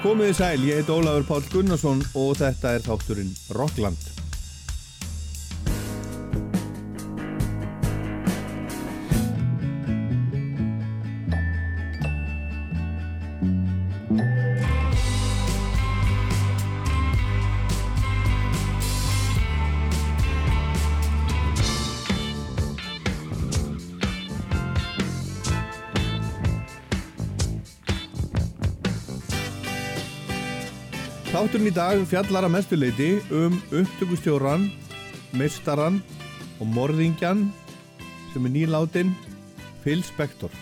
Komið í sæl, ég heit Ólafur Pál Gunnarsson og þetta er þátturinn Rockland. Þátturinn í dag fjallar að mestuleiti um upptökustjóran, meistaran og morðingjan sem er nýláttinn Phil Spector.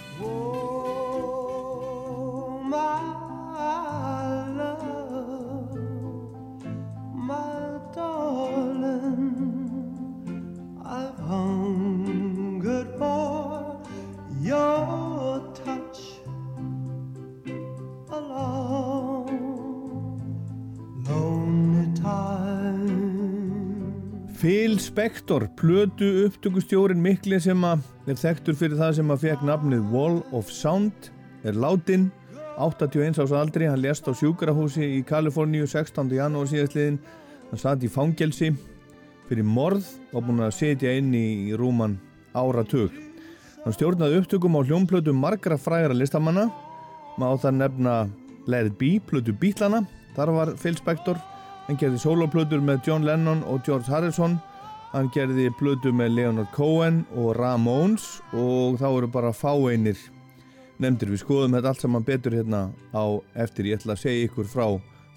Spector, plötu upptökustjórin mikli sem að er þekktur fyrir það sem að fekk nafnið Wall of Sound, er látin 81 ás aldri, hann lést á sjúkrahúsi í Kaliforníu 16. janúar síðastliðin, hann satt í fangelsi fyrir morð og búin að setja inn í rúman áratug. Hann stjórnaði upptökum á hljómplötu margra frægra listamanna, má það nefna Let It Be, plötu Bítlana, þar var Phil Spector, hann gerði soloplötur með John Lennon og George Harrison, hann gerði plötu með Leonard Cohen og Ramones og þá eru bara fáeinir nefndir. Við skoðum þetta allt saman betur hérna á eftir. Ég ætla að segja ykkur frá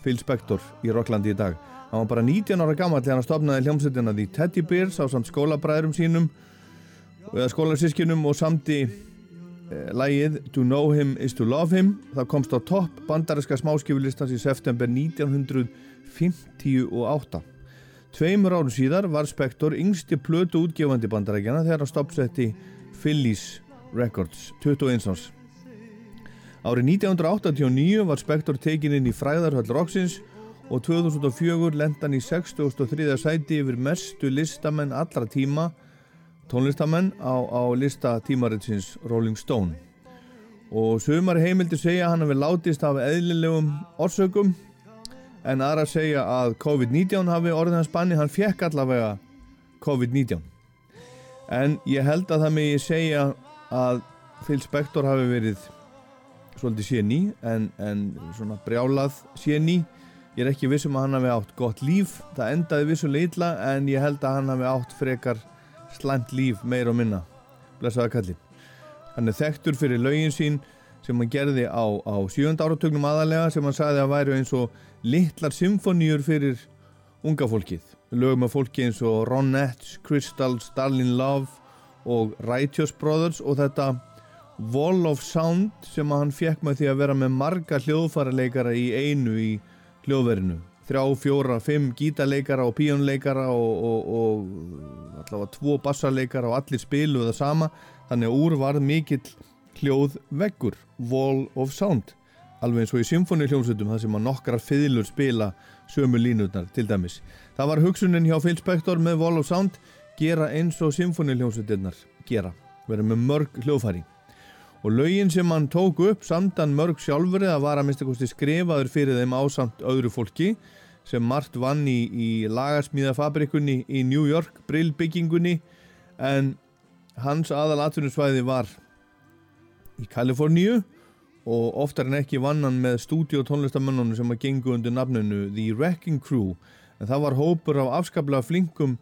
Phil Spector í Rocklandi í dag. Hann var bara 19 ára gammal þegar hann stopnaði hljómsveitina The Teddy Bears á samt skólabræðurum sínum eða skólasískinum og samti eh, lagið To Know Him Is To Love Him. Það komst á topp bandariska smáskifulistans í september 1958. Tveimur árum síðar var Spector yngsti plötu útgefandi bandarækjana þegar hann stoppsetti Phillies Records 21 árs. Árið 1989 var Spector tekin inn í fræðarhöll Roxins og 2004 lendan í 63. sæti yfir mestu listamenn allra tíma tónlistamenn á, á lista tímaritsins Rolling Stone. Og sumar heimildi segja hann hafi látist af eðlilegum orsökum en aðra segja að COVID-19 hafi orðið hans banni, hann fekk allavega COVID-19. En ég held að það megi segja að Phil Spector hafi verið svolítið séni en, en svona brjálað séni. Ég er ekki vissum að hann hafi átt gott líf, það endaði vissulega illa en ég held að hann hafi átt frekar slæmt líf meir og minna. Blessaða kallin. Hann er þekktur fyrir lögin sín sem hann gerði á, á sjönda áratögnum aðalega sem hann sagði að væri eins og litlar symfoníur fyrir unga fólkið. Lögum af fólki eins og Ronettes, Crystals, Darlin Love og Righteous Brothers og þetta Wall of Sound sem hann fekk með því að vera með marga hljóðfaraleikara í einu í hljóðverinu. Þrjá, fjóra, fimm gítarleikara og píjónleikara og, og, og allavega tvo bassarleikara og allir spiluðu það sama þannig að úr var mikill hljóð veggur, Wall of Sound alveg eins og í symfónihljómsveitum þar sem að nokkrar fiðlur spila sömu línutnar til dæmis. Það var hugsunin hjá Phil Spector með Wall of Sound gera eins og symfónihljómsveitirnar gera, vera með mörg hljóðfæri og lögin sem hann tók upp samdan mörg sjálfur eða var að mista kosti skrifaður fyrir þeim ásamt öðru fólki sem margt vann í, í lagarsmíðafabrikunni í New York, brillbyggingunni en hans aðal atvinnusvæði var í Kaliforníu og oftar en ekki vann hann með stúdíotónlistamönnunum sem að gengu undir nafninu The Wrecking Crew. En það var hópur af afskaplega flinkum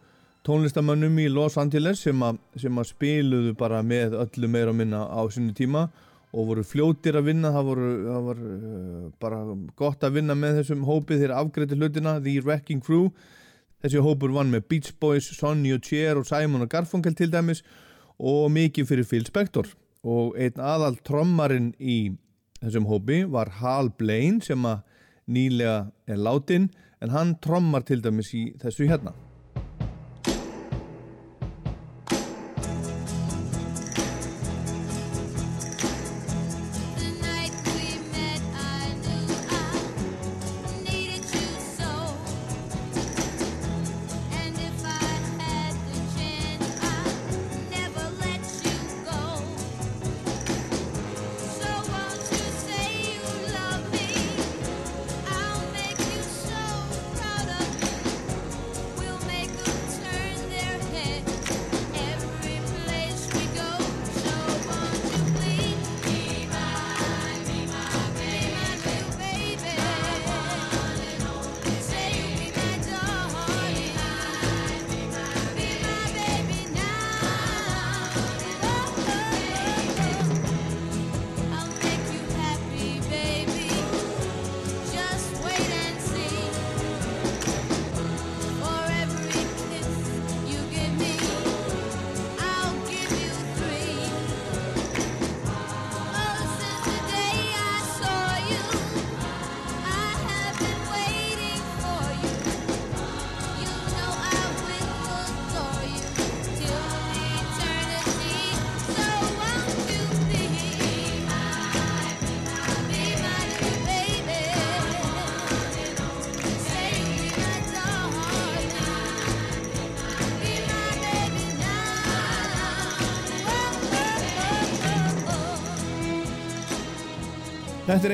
tónlistamönnum í Los Angeles sem að, sem að spiluðu bara með öllu meira minna á sinni tíma og voru fljótir að vinna. Það, voru, það var uh, bara gott að vinna með þessum hópið þegar afgreiti hlutina The Wrecking Crew. Þessi hópur vann með Beach Boys, Sonny og Cher og Simon og Garfunkel til dæmis og mikið fyrir Phil Spector. Og einn aðal trommarinn í þessum hópi var Hal Blaine sem að nýlega er látin en hann trommar til dæmis í þessu hérna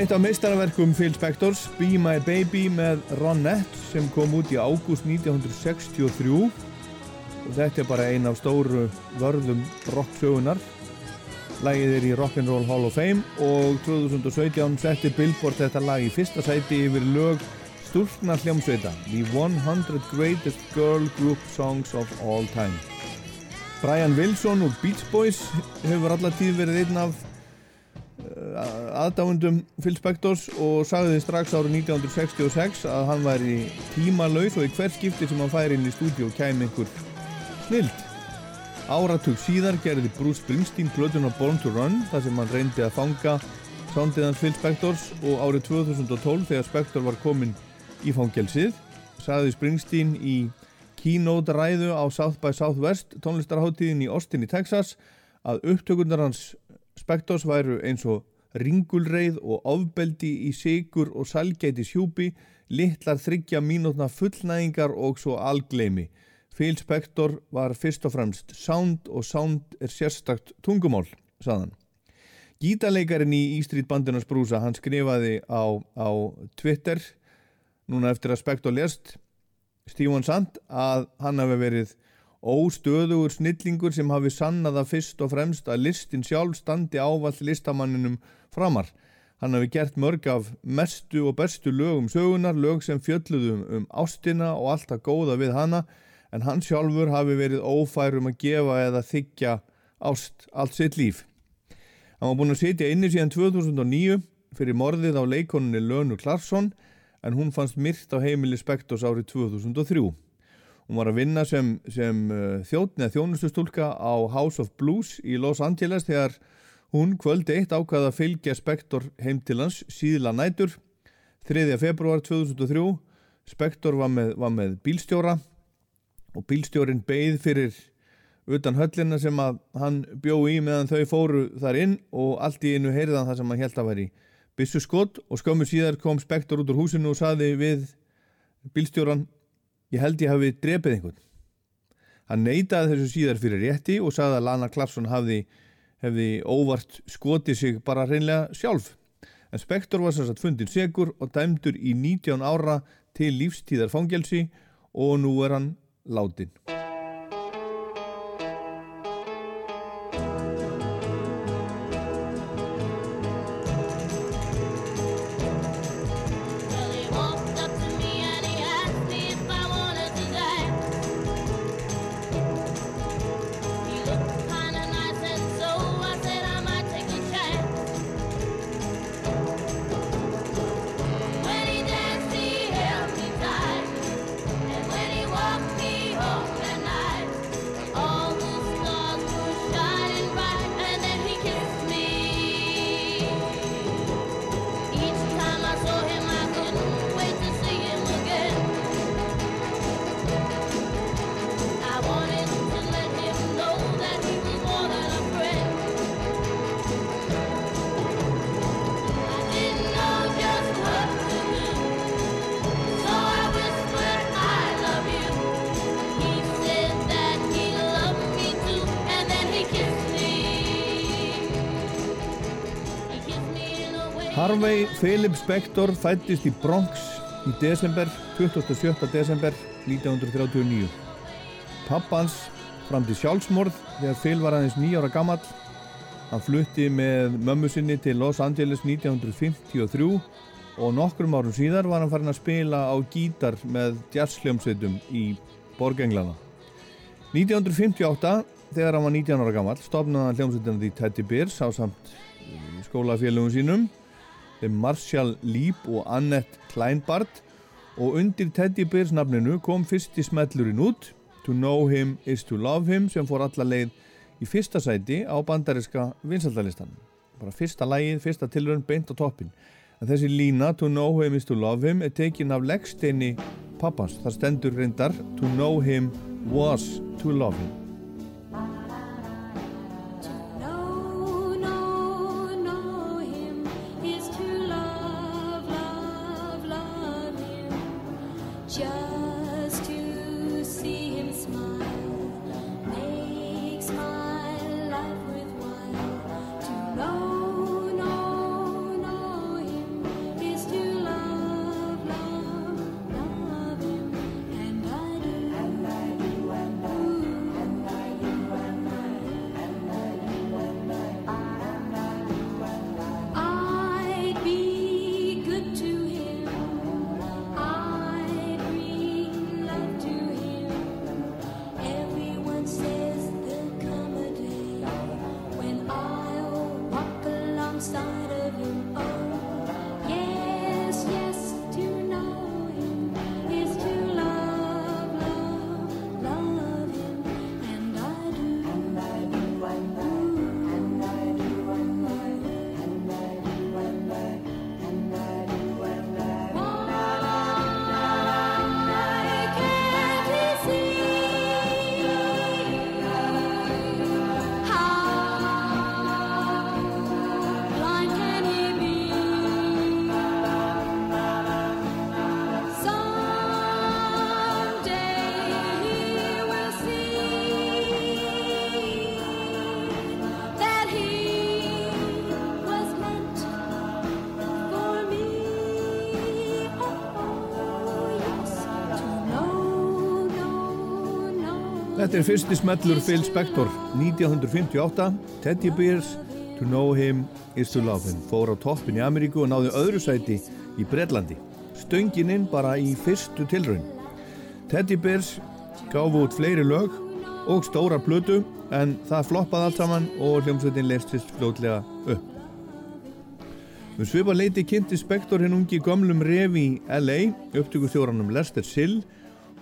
eitt af meistarverkum Phil Spectors, Be My Baby með Ronette sem kom út í ágúst 1963 og þetta er bara ein af stóru vörðum rocksögunar. Lagið er í Rock'n'Roll Hall of Fame og 2017 setti Billboard þetta lag í fyrsta sæti yfir lög stúlkna hljómsveita The 100 Greatest Girl Group Songs of All Time. Brian Wilson úr Beach Boys hefur alla tíð verið einn af aðdáundum Phil Spectors og sagði strax árið 1966 að hann væri tímalaus og í hver skipti sem hann færi inn í stúdíu kæmi einhver snild. Áratug síðar gerði Bruce Springsteen plötuna Born to Run þar sem hann reyndi að fanga soundið hans Phil Spectors og árið 2012 þegar Spector var komin í fangelsið sagði Springsteen í keynote ræðu á South by Southwest tónlistarháttíðin í Austin í Texas að upptökundar hans Spectors væru eins og ringulreið og ofbeldi í sigur og salgæti sjúpi, litlar þryggja mínútna fullnæðingar og svo algleimi. Phil Spector var fyrst og fremst sound og sound er sérstakt tungumál, saðan. Gítarleikarin í E-Street bandinars brúsa, hann skrifaði á, á Twitter, núna eftir að Spector lest, Stephen Sand, að hann hafi verið óstöðugur snillingur sem hafi sannað að fyrst og fremst að listin sjálf standi ávall listamanninum framar. Hann hafi gert mörg af mestu og bestu lögum sögunar, lög sem fjölluðum um ástina og allt að góða við hana, en hann sjálfur hafi verið ófærum að gefa eða þykja ást allt sitt líf. Hann var búin að sitja inni síðan 2009 fyrir morðið á leikoninni Lönu Klarsson, en hún fannst myrt á heimili Spektors árið 2003. Hún var að vinna sem, sem uh, þjóttn eða þjónustustúlka á House of Blues í Los Angeles þegar hún kvöldi eitt ákvaða að fylgja Spektor heim til hans síðla nætur 3. februar 2003 Spektor var með, var með bílstjóra og bílstjórin beigð fyrir utan höllina sem að hann bjó í meðan þau fóru þar inn og allt í innu heyrðan það sem hann held að væri bissu skott og skömmu síðar kom Spektor út úr húsinu og saði við bílstjóran Ég held ég hafi drepið einhvern. Hann neytaði þessu síðar fyrir rétti og sagði að Lana Klarsson hafði, hefði óvart skotið sig bara reynlega sjálf. En Spektor var sérsagt fundin segur og dæmdur í 19 ára til lífstíðar fangelsi og nú er hann látin. Philip Spector fættist í Bronx í desember, 27. desember 1939. Pappans fram til sjálfsmorð þegar Phil var aðeins nýjára gamall. Hann flutti með mömmu sinni til Los Angeles 1953 og nokkrum árum síðar var hann farin að spila á gítar með jazzhljómsveitum í Borgenglana. 1958, þegar hann var 19 ára gamall, stofnaði hann hljómsveitina því Teddy Bears á samt skólafélögum sínum Marshall Leap og Annette Kleinbart. Og undir Teddy Bears nafninu kom fyrsti smellurinn út To Know Him Is To Love Him sem fór alla leið í fyrsta sæti á bandariska vinsaldalistan bara fyrsta lægið, fyrsta tilraun beint á toppin en þessi lína To Know Him Is To Love Him er tekin af leggsteini pappans, það stendur reyndar To Know Him Was To Love Him Þetta er fyrsti smellur Phil Spector 1958 Teddy Bears To Know Him Is To Love Him fór á toppin í Ameríku og náði öðru sæti í Breitlandi stöngin inn bara í fyrstu tilraun. Teddy Bears gáfu út fleiri lög og stóra plötu en það floppaði allt saman og hljómsveitin leistist fljótlega upp. Við svipa leiti kynnti Spector hinn ungi gömlum refi í LA upptökustjóranum Lester Sill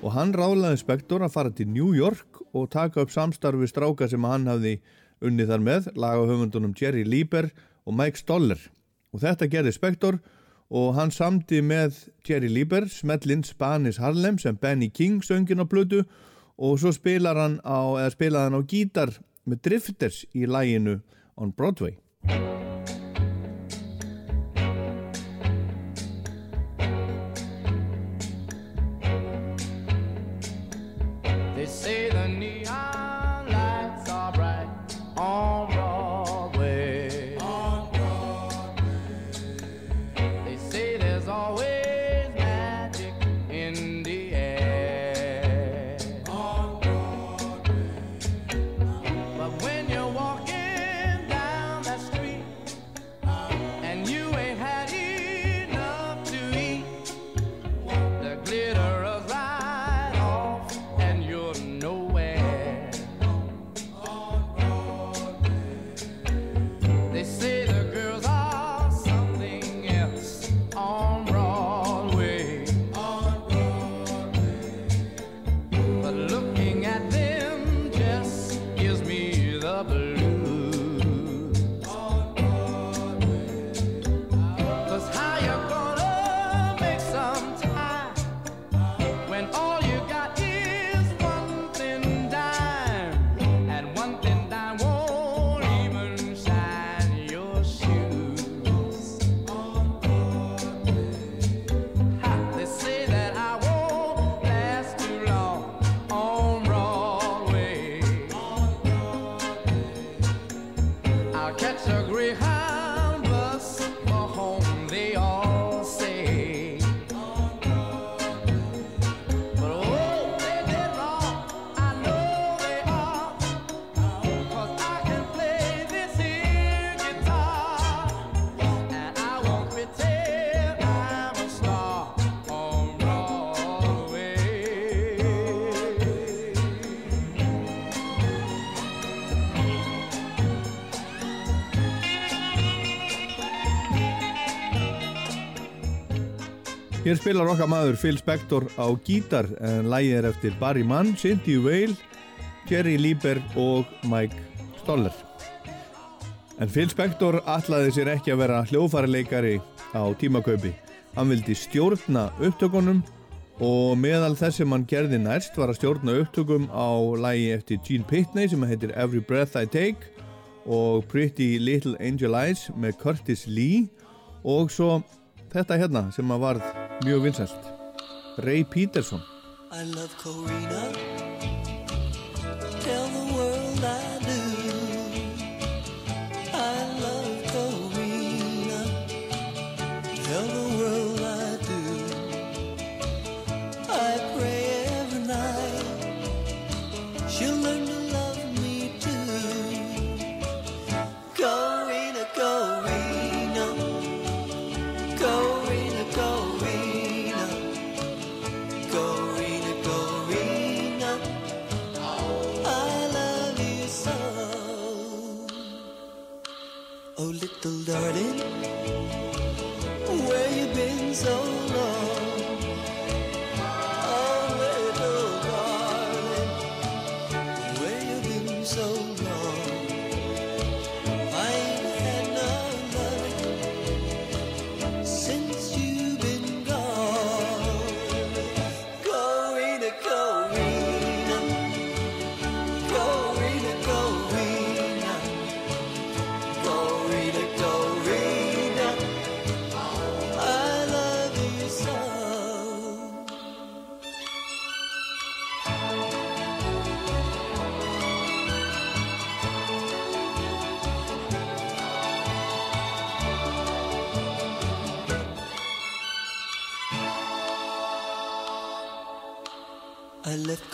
og hann ráðlaði Spector að fara til New York og taka upp samstarfi stráka sem hann hafði unnið þar með, lagahöfundunum Jerry Lieber og Mike Stoller. Og þetta gerði Spector og hann samti með Jerry Lieber smellinn Spanish Harlem sem Benny King söngin á blödu og svo spilar hann á, eða spilaði hann á gítar með Drifters í læginu On Broadway. Hér spilar okkar maður Phil Spector á gítar en lægið er eftir Barry Mann, Cindy Whale, Jerry Lieber og Mike Stoller. En Phil Spector allaði sér ekki að vera hljóðfæraleikari á tímakaupi. Hann vildi stjórna upptökunum og meðal þess sem hann gerði næst var að stjórna upptökum á lægi eftir Gene Pitney sem heitir Every Breath I Take og Pretty Little Angel Eyes með Curtis Lee og svo þetta hérna sem að varð mjög vinsælt Ray Peterson I love Corina.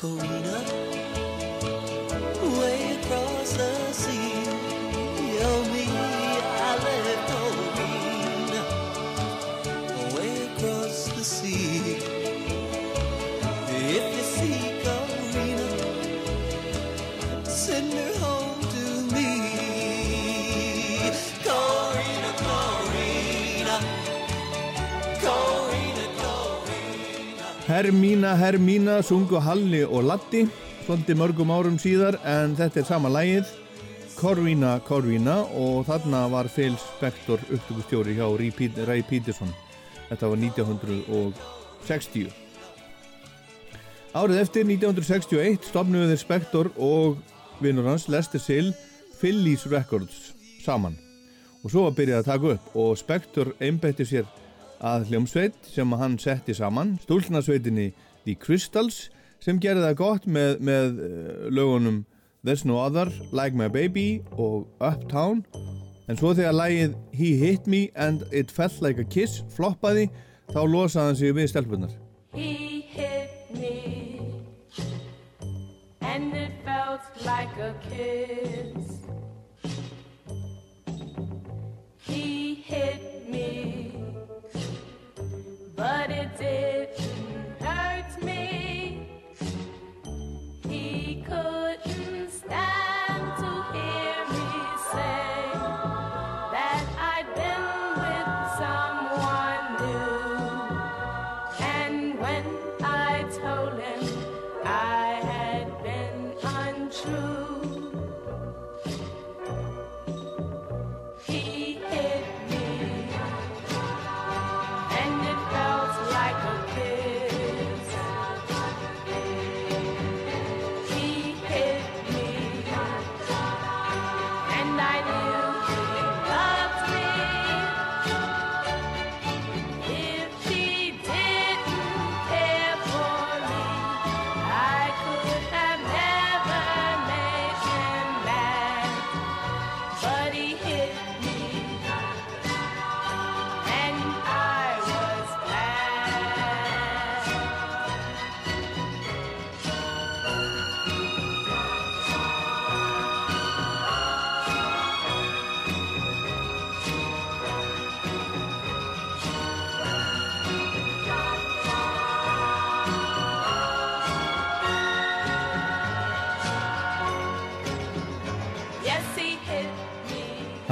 I Hermína, Hermína sungu Halli og Latti svolítið mörgum árum síðar en þetta er sama lægið Corvina, Corvina og þarna var Phil Spector upptökustjóri hjá Ray Pet- Ray Peterson. Þetta var 1960 Árið eftir 1961 stopnuðu þeir Spector og vinnur hans Lester Sill Phillies Records saman. Og svo var byrjað að taka upp og Spector einbetti sér að hljómsveit sem hann setti saman stúlnarsveitinni The Crystals sem gerði það gott með, með eh, lögunum There's No Other, Like My Baby og Uptown en svo þegar lagið He Hit Me and It Felt Like a Kiss floppaði þá losaði hann sig við stelpunar He hit me, and it felt like a kiss. He hit me, but it didn't hurt me. He couldn't stand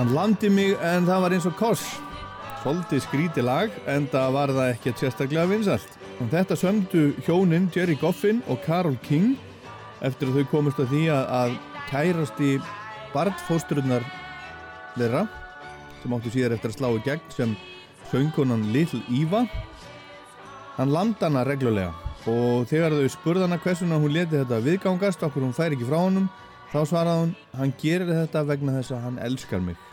Hann landi mig en það var eins og koss. Svolítið skríti lag en það var það ekki sérstaklega vinsalt en þetta sömdu hjónin Jerry Goffin og Carol King eftir að þau komust að því að, að kærasti barnfóstrunnar þeirra sem áttu síðar eftir að slá í gegn sem söngkonan Little Eva hann landa hana reglulega. Og þegar þau spurðana hversuna hún leti þetta viðgangast okkur hún fær ekki frá honum þá svaraði hún hann gerir þetta vegna þess að hann elskar mig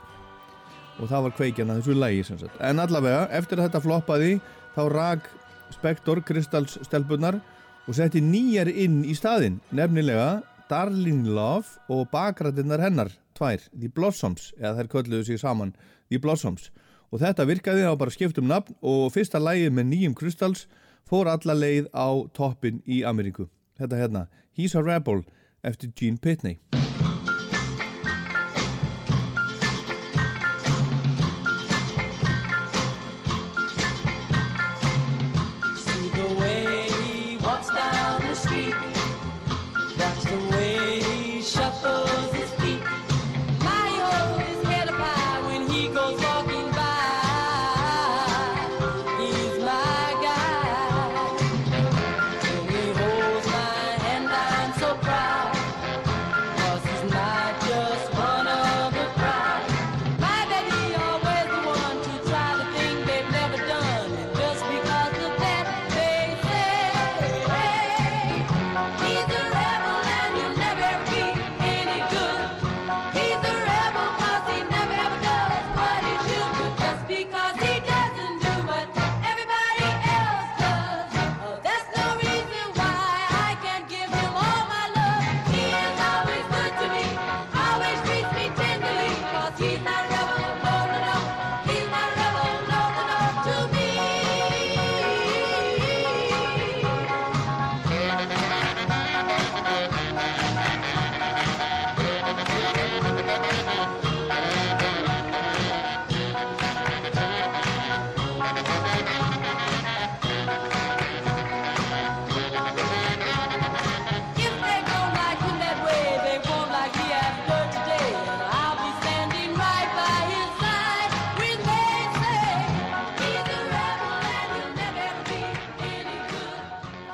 og það var kveikjan að þessu lægi sem sagt. En allavega eftir að þetta floppaði þá rak Spektor Kristals stelpunar og setti nýjar inn í staðinn. Nefnilega Darlene Love og bakrættinnar hennar tvær, The Blossoms eða þær kölluðu sig saman The Blossoms. Og þetta virkaði á bara skiptum nafn og fyrsta lægið með nýjum Kristals fór alla leið á toppin í Ameríku. Þetta hérna, He's a Rebel eftir Gene Pitney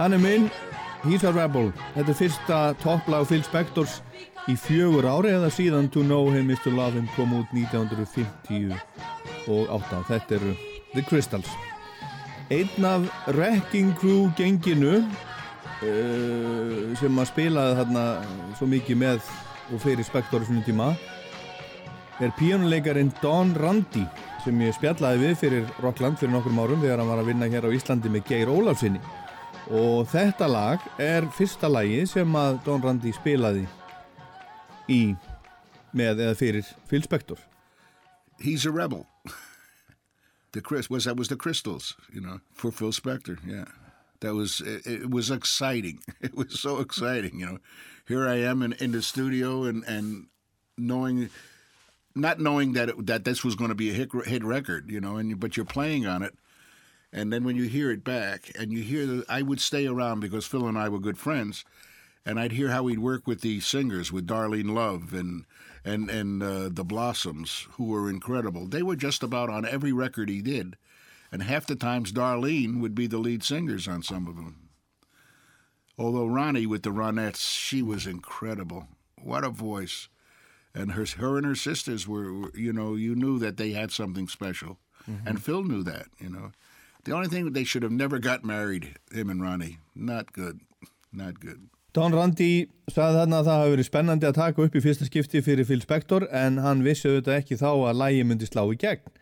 Hann er minn, He's a Rebel. Þetta er fyrsta topplag Phil Spectors í fjögur ári eða síðan To Know Him To Love Him kom út 1958. Þetta eru The Crystals. Einn af Wrecking Crew genginu uh, sem að spilaði þarna svo mikið með og fyrir Spector svona tíma er píjónuleikarin Don Randi sem ég spjallaði við fyrir Rockland fyrir nokkrum árum þegar hann var að vinna hér á Íslandi með Geir Ólafsinni og þetta lag er fyrsta lagi sem að Don Randi spilaði í með eða fyrir Phil Spector He's a rebel. the Chris was that was the crystals, you know, for Phil Spector. Yeah, that was it, it was exciting. It was so exciting, you know. Here I am in, in the studio and and knowing, not knowing that it, that this was going to be a hit hit record, you know, and but you're playing on it. And then when you hear it back, and you hear the, I would stay around because Phil and I were good friends, and I'd hear how he'd work with the singers, with Darlene Love and and and uh, the Blossoms, who were incredible. They were just about on every record he did, and half the times Darlene would be the lead singers on some of them. Although Ronnie with the Ronettes, she was incredible. What a voice! And her her and her sisters were, were you know, you knew that they had something special, and Phil knew that. You know, the only thing they should have never got married, him and Ronnie. Not good, not good. Don Randi sagði þarna að það hafi verið spennandi að taka upp í fyrsta skipti fyrir Phil Spector en hann vissi auðvitað ekki þá að lægi myndi slá í gegn.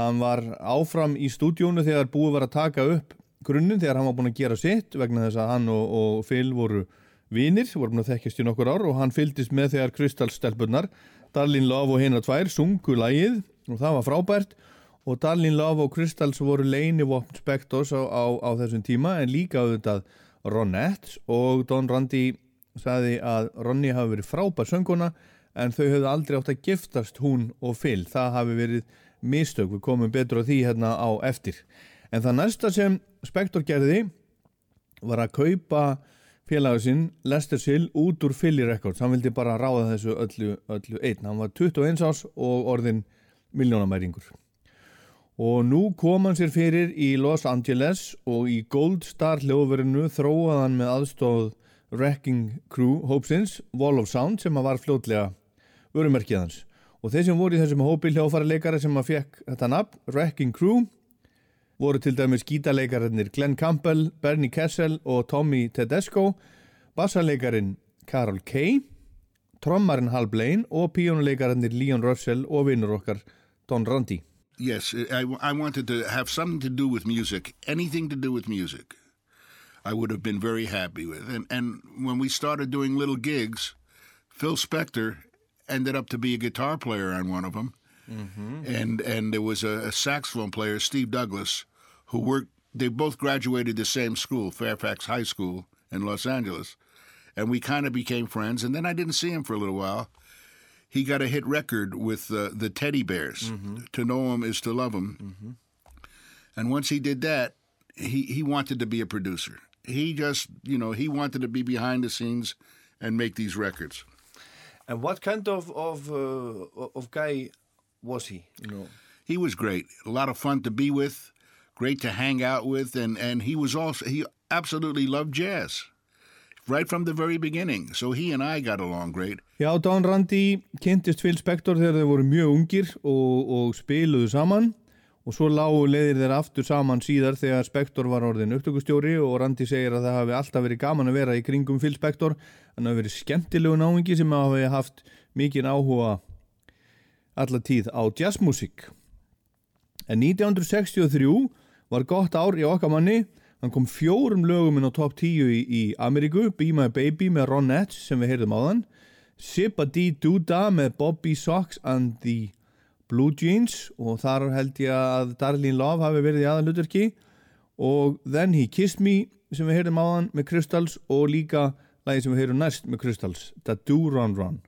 Hann var áfram í stúdíónu þegar búið var að taka upp grunninn þegar hann var búin að gera sitt vegna þess að hann og, og Phil voru vinir, voru búin að þekkjast í nokkur ár og hann fylgdist með þegar Kristallstelpunar, Darlene Love og hinna tvær sungu lægið og það var frábært og Darlene Love og Kristalls voru leinivopn Spectors á, á, á þessum tíma en líka auðvitað Ronettes og Don Randi sagði að Ronny hafi verið frábær sönguna en þau höfðu aldrei átt að giftast hún og Phil, það hafi verið mistök, við komum betur á því hérna á eftir. En það næsta sem Spector gerði var að kaupa félagur sinn Lester Sill út úr Philly Records. Hann vildi bara ráða þessu öllu, öllu einn, hann var 21 árs og orðin miljónamæringur og nú kom hann sér fyrir í Los Angeles og í Gold Star hljóðverinu þróað hann með aðstóð Wrecking Crew hópsins Wall of Sound sem að var fljótlega vörumerkið hans. Og þeir sem voru í þessum hópi hljóðfæra leikari sem að fekk þetta nafn Wrecking Crew voru til dæmis gítarleikararnir Glenn Campbell, Bernie Kessel og Tommy Tedesco bassarleikarin Carol Kay trommarinn Hal Blaine og píónuleikararnir Leon Russell og vinnur okkar Don Randi Yes, I, I wanted to have something to do with music, anything to do with music. I would have been very happy with. And and when we started doing little gigs, Phil Spector ended up to be a guitar player on one of them, mm-hmm. and and there was a, a saxophone player, Steve Douglas, who worked. They both graduated the same school, Fairfax High School in Los Angeles, and we kind of became friends. And then I didn't see him for a little while. He got a hit record with uh, the Teddy Bears. To know him is to love him. And once he did that, he, he wanted to be a producer. He just, you know, he wanted to be behind the scenes and make these records. And what kind of of uh, of guy was he? You know. He was great. A lot of fun to be with, great to hang out with, and, and he was also, he absolutely loved jazz right from the very beginning. So he and I got along great. Já, Don Randi kynntist Phil Spector þegar þeir voru mjög ungir og, og spiluðu saman og svo lágu leiðir þeir aftur saman síðar þegar Spector var orðin upptökustjóri og Randi segir að það hafi alltaf verið gaman að vera í kringum Phil Spector hann hafi verið skemmtilegu náingi sem hafi haft mikinn áhuga alla tíð á jazzmusik en 1963 var gott ár í okkar manni hann kom fjórum lögum inn á top 10 í, í Ameríku Be My Baby með Ronettes sem við heyrðum áðan Sippa Dee Duda með Bobby Sox and the Blue Jeans og þar held ég að Darlene Love hafi verið í aðalutverki og Then He Kissed Me sem við heyrðum áðan með Crystals og líka lagi sem við heyrum næst með Crystals The Do Run Run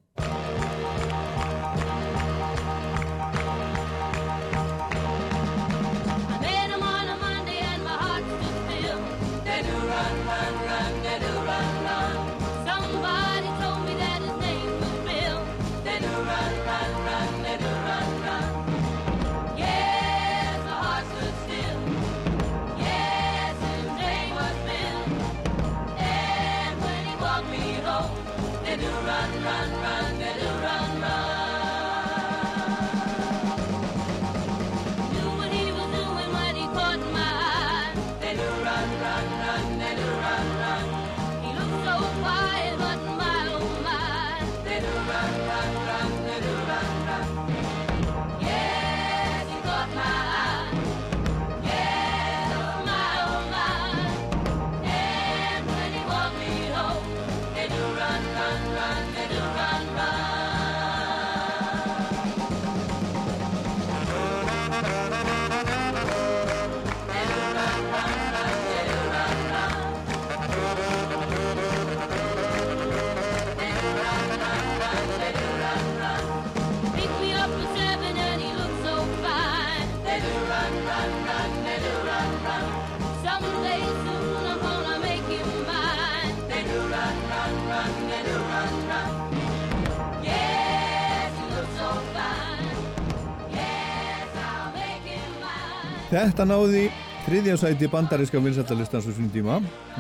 Þetta náði þriðja sæti bandaríska vinsættalistans á svona tíma,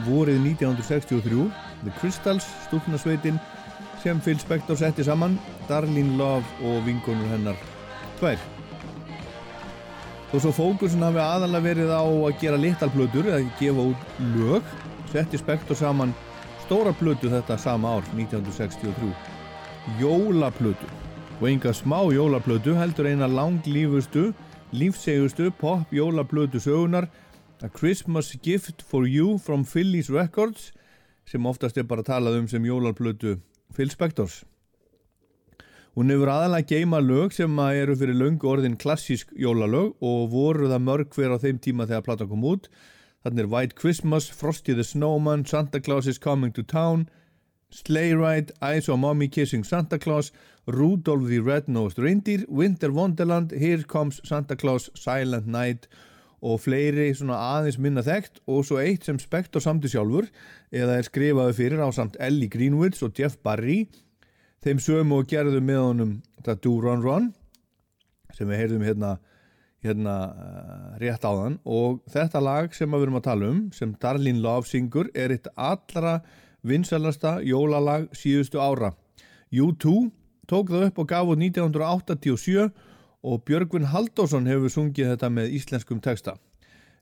vorið 1963, The Crystals, stúknarsveitin sem Phil Spector setti saman, Darlene Love og vinkonur hennar tvær. Þó svo fókusin hafi aðalega verið á að gera litalplötur eða gefa út lög, setti Spector saman stóra plötu þetta sama ár, 1963, jólaplötu. Og enga smá jólaplötu heldur eina langlífustu, lífsegustu pop jólaplötu sögunar A Christmas Gift for You from Phillies Records sem oftast er bara talað um sem jólaplötu Phil Spectors. Hún hefur aðalega geima lög sem eru fyrir löngu orðin klassísk jólalög og voru það mörg hver á þeim tíma þegar platan kom út. Þannig er White Christmas, Frosty the Snowman, Santa Claus is Coming to Town, Sleigh Ride, I Saw Mommy Kissing Santa Claus, Rudolph the Red-Nosed Reindeer, Winter Wonderland, Here Comes Santa Claus, Silent Night og fleiri svona aðeins minna þekkt og svo eitt sem Spector samti sjálfur eða er skrifaði fyrir á samt Ellie Greenwoods og Jeff Barry. Þeim sömu og gerðu með honum þetta Do Run Run sem við heyrðum hérna, hérna uh, rétt áðan. Og þetta lag sem við erum að tala um sem Darlene Love syngur er eitt allra vinsalasta jólalag síðustu ára. U2 tók það upp og gaf út 1987 og Björgvin Halldórsson hefur sungið þetta með íslenskum texta.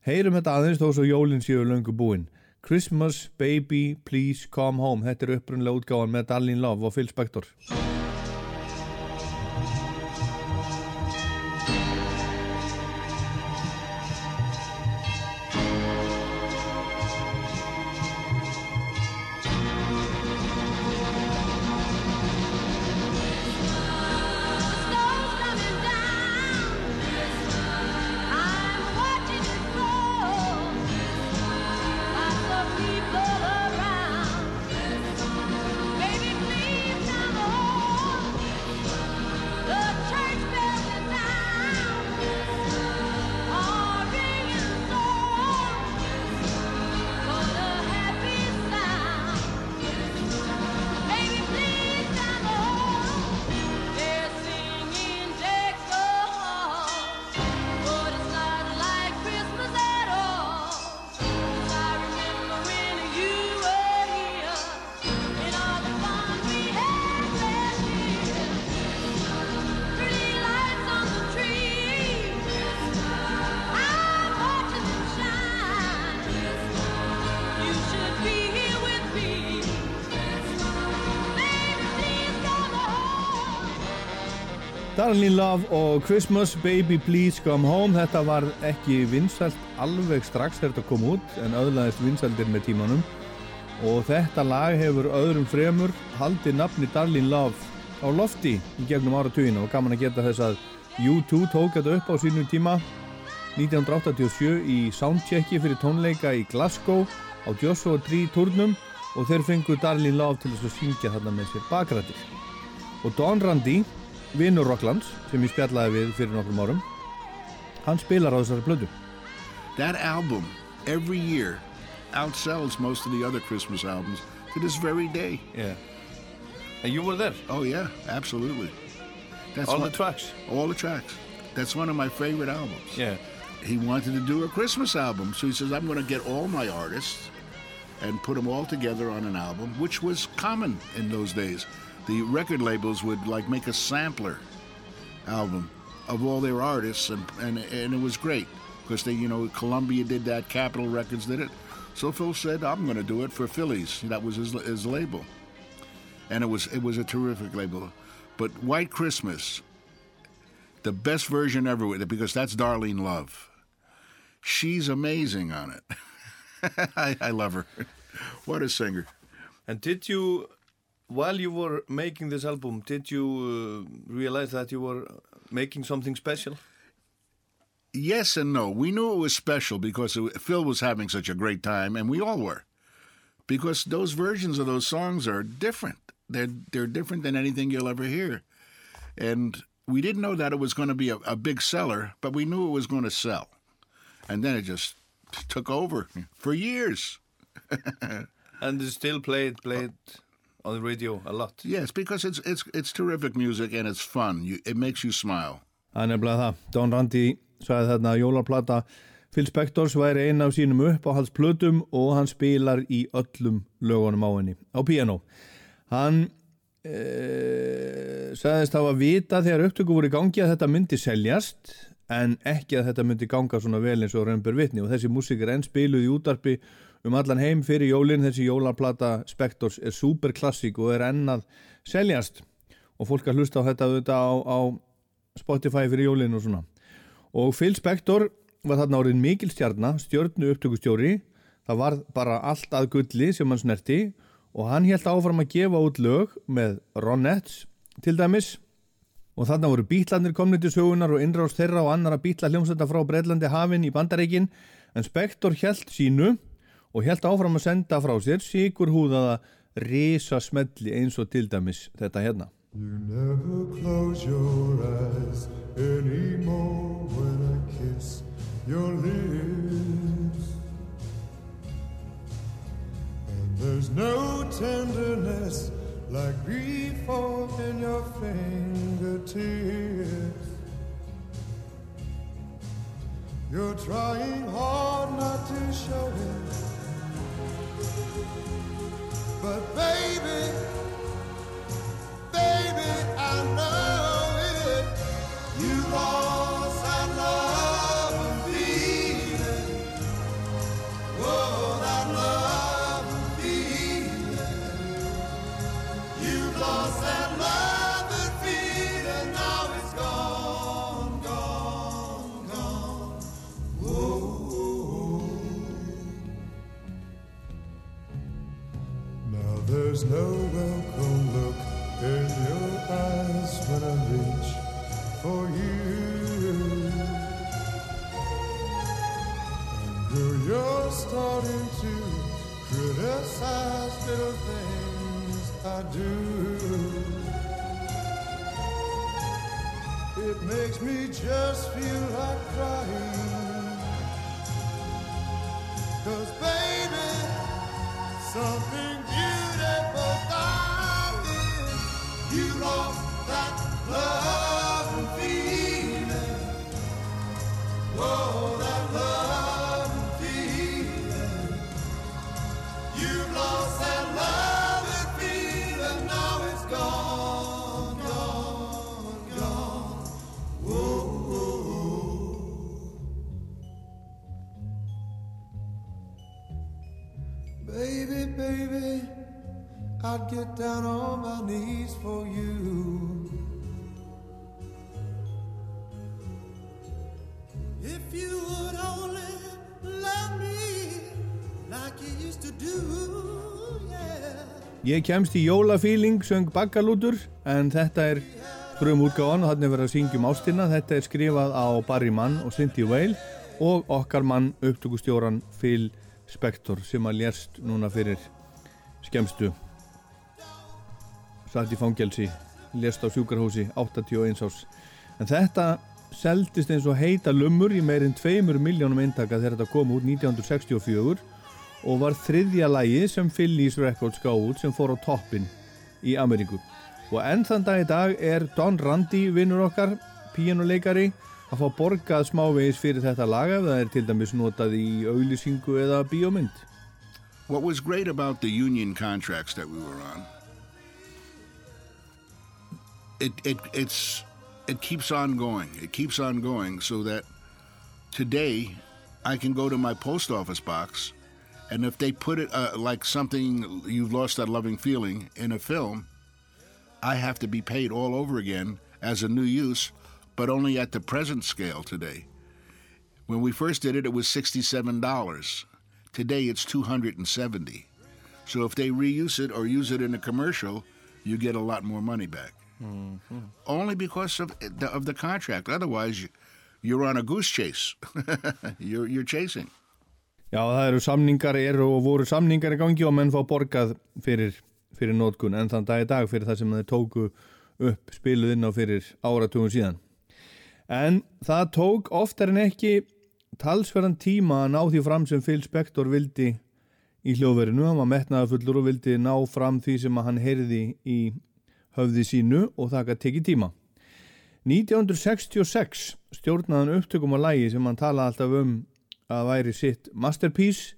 Heyrum þetta aðeins þó svo jólinn séu löngu búinn Christmas Baby Please Come Home. Þetta er upprunlega útgáðan með Darlene Love og Phil Spector Darlene Love og Christmas Baby Please Come Home. Þetta var ekki vinsælt alveg strax þegar þetta kom út en öðlaðist vinsældir með tímanum. Og þetta lag hefur öðrum fremur haldið nafni Darlene Love á lofti í gegnum áratugina og gaman að geta þess að U2 tók þetta upp á sínum tíma 1987 í soundchecki fyrir tónleika í Glasgow á Joshua Tree turnum og þeir fengu Darlene Love til þess að syngja þarna með sér bakrættir og Don Randy vinnur Rocklands sem ég spjallaði við fyrir nokkrum árum hann spilar á þessari blödu That album, every year, outsells most of the other Christmas albums to this very day. yeah. and you were there Oh yeah, absolutely. That's all one- the tracks all the tracks. That's one of my favorite albums. yeah. He wanted to do a Christmas album, so he says, "I'm going to get all my artists and put them all together on an album," which was common in those days. The record labels would like make a sampler album of all their artists, and and, and it was great because they, you know, Columbia did that, Capitol Records did it. So Phil said, "I'm going to do it for Phillies." That was his his label, and it was it was a terrific label. But White Christmas, the best version ever with it because that's Darlene Love. She's amazing on it. I, I love her. What a singer. and did you while you were making this album did you uh, realize that you were making something special Yes and no. We knew it was special because it, Phil was having such a great time, and we all were. Because those versions of those songs are different. They're they're different than anything you'll ever hear. And we didn't know that it was going to be a, a big seller, but we knew it was going to sell. And then it just took over for years. and it's still played played on the radio a lot Yes, because it's it's it's terrific music and it's fun. You, it makes you smile. Það er nefnilega það. Don Randy sagði þarna að jólaplata Phil Spectors væri einn af sínum uppáhaldsplötum og hann spilar í öllum lögunum á henni á piano. Hann e, sagðist hafa vita þegar upptöku voru í gangi að þetta myndi seljast en ekki að þetta myndi ganga svona vel eins og raunber vitni og þessi músík er enn spiluð í útarpi um allan heim fyrir jólinn þessi jólaplata Spectors er superklassík og er enn að seljast. Og fólk að hlusta á þetta auðvitað á, á Spotify fyrir jólinn og svona. Og Phil Spector var þarna orðin mikil stjarnar, stjörnu upptökustjóri. Það var bara allt að gulli sem hann snerti. Og hann held áfram að gefa út lög með Ronettes til dæmis. Og þarna voru bítlandir komnið til sögunar og innrást þeirra og annara bítla hljómsönda frá Breitlandi hafinn í Bandareikin en Spektor held sínu og held áfram að senda frá sér sigur húðaða risa smelli eins og til dæmis þetta hérna You never close your eyes anymore when I kiss your lips. And there's no tenderness like or in your fingertips. You're trying hard not to show it. You lost no welcome look in your eyes when I reach for you. And girl, you're starting to criticize little things I do. It makes me just feel like crying. Cause baby, something beautiful. You lost that love and feeling. Whoa, that love and feeling. You lost that love and feeling. Now it's gone, gone, gone. Whoa, whoa. Baby, baby, I'd get down on my knees for you. If you would only love me like you used to do, yeah. Ég kemst í jólafíling, söng Baggalútur, en þetta er frum útgáðan og þannig verið að syngjum ástina. Þetta er skrifað á Barry Mann og Cynthia Whale og okkar mann upptökustjóran Phil Spector sem að lérst núna fyrir skemstu. Satt í fangelsi, lérst á sjúkarhúsi, 81 árs. En þetta seldist eins og heita lumur í meirinn 2 miljónum eintaka þegar þetta kom út 1964 og var þriðja lagi sem Phillies Records gá út sem fór á toppin í Ameríku. Og enn þann dag í dag er Don Randy vinnur okkar, píanuleikari, að fá borgað smávegis fyrir þetta lag ef það er til dæmis notað í auglýsingu eða bíómynd. What was great about the union contracts that we were on, it, it it's it keeps on going. It keeps on going so that today I can go to my post office box and if they put it uh, like something you've lost that loving feeling in a film, I have to be paid all over again as a new use, but only at the present scale today. When we first did it, it was $67. Today it's 270. So if they reuse it or use it in a commercial, you get a lot more money back. Only because of the, of the contract. Otherwise, you- you're on a goose chase. you're, you're chasing. Já, það eru samningar, eru og voru samningar í gangi og menn fá borgað fyrir, fyrir nótkun en þann dag í dag fyrir það sem þeir tóku upp spiluð inn á fyrir áratugum síðan. En það tók oftar en ekki talsverðan tíma að ná því fram sem Phil Spector vildi í hljóðverinu. Hann var metnaða fullur og vildi ná fram því sem hann heyrði í höfði sínu og það gæti tekið tíma. 1966 stjórnaði hann upptökum á lægi sem hann talaði alltaf um að væri sitt masterpiece,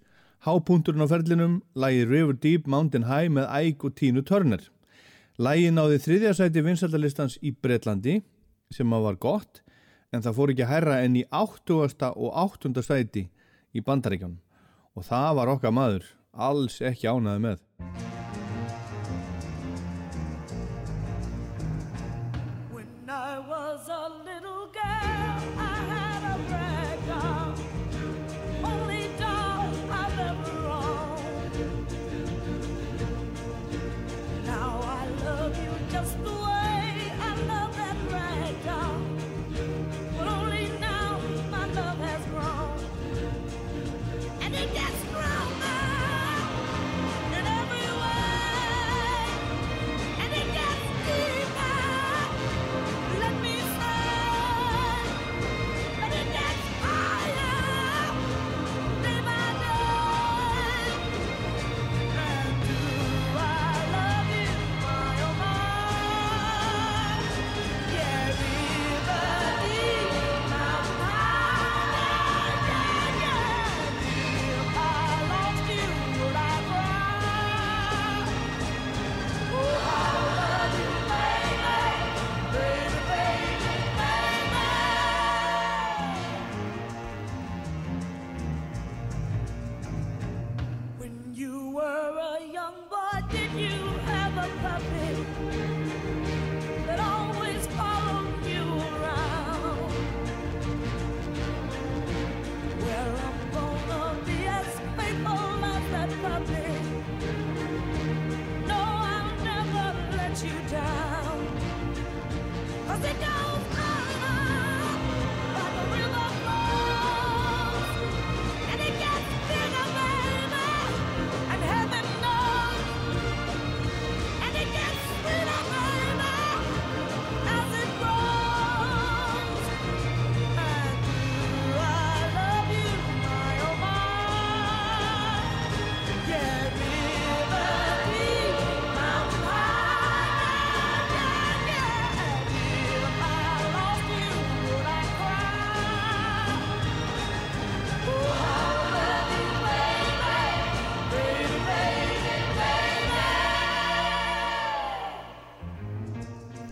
hápunkturinn á ferlinum, lægi River Deep Mountain High með Æg og Tínu Turner. Lægi náði þriðja sæti vinsaldalistans í Bretlandi sem að var gott en það fór ekki að herra enn í 80. og 8. sæti í Bandaríkjónum og það var okkar maður alls ekki ánaði með.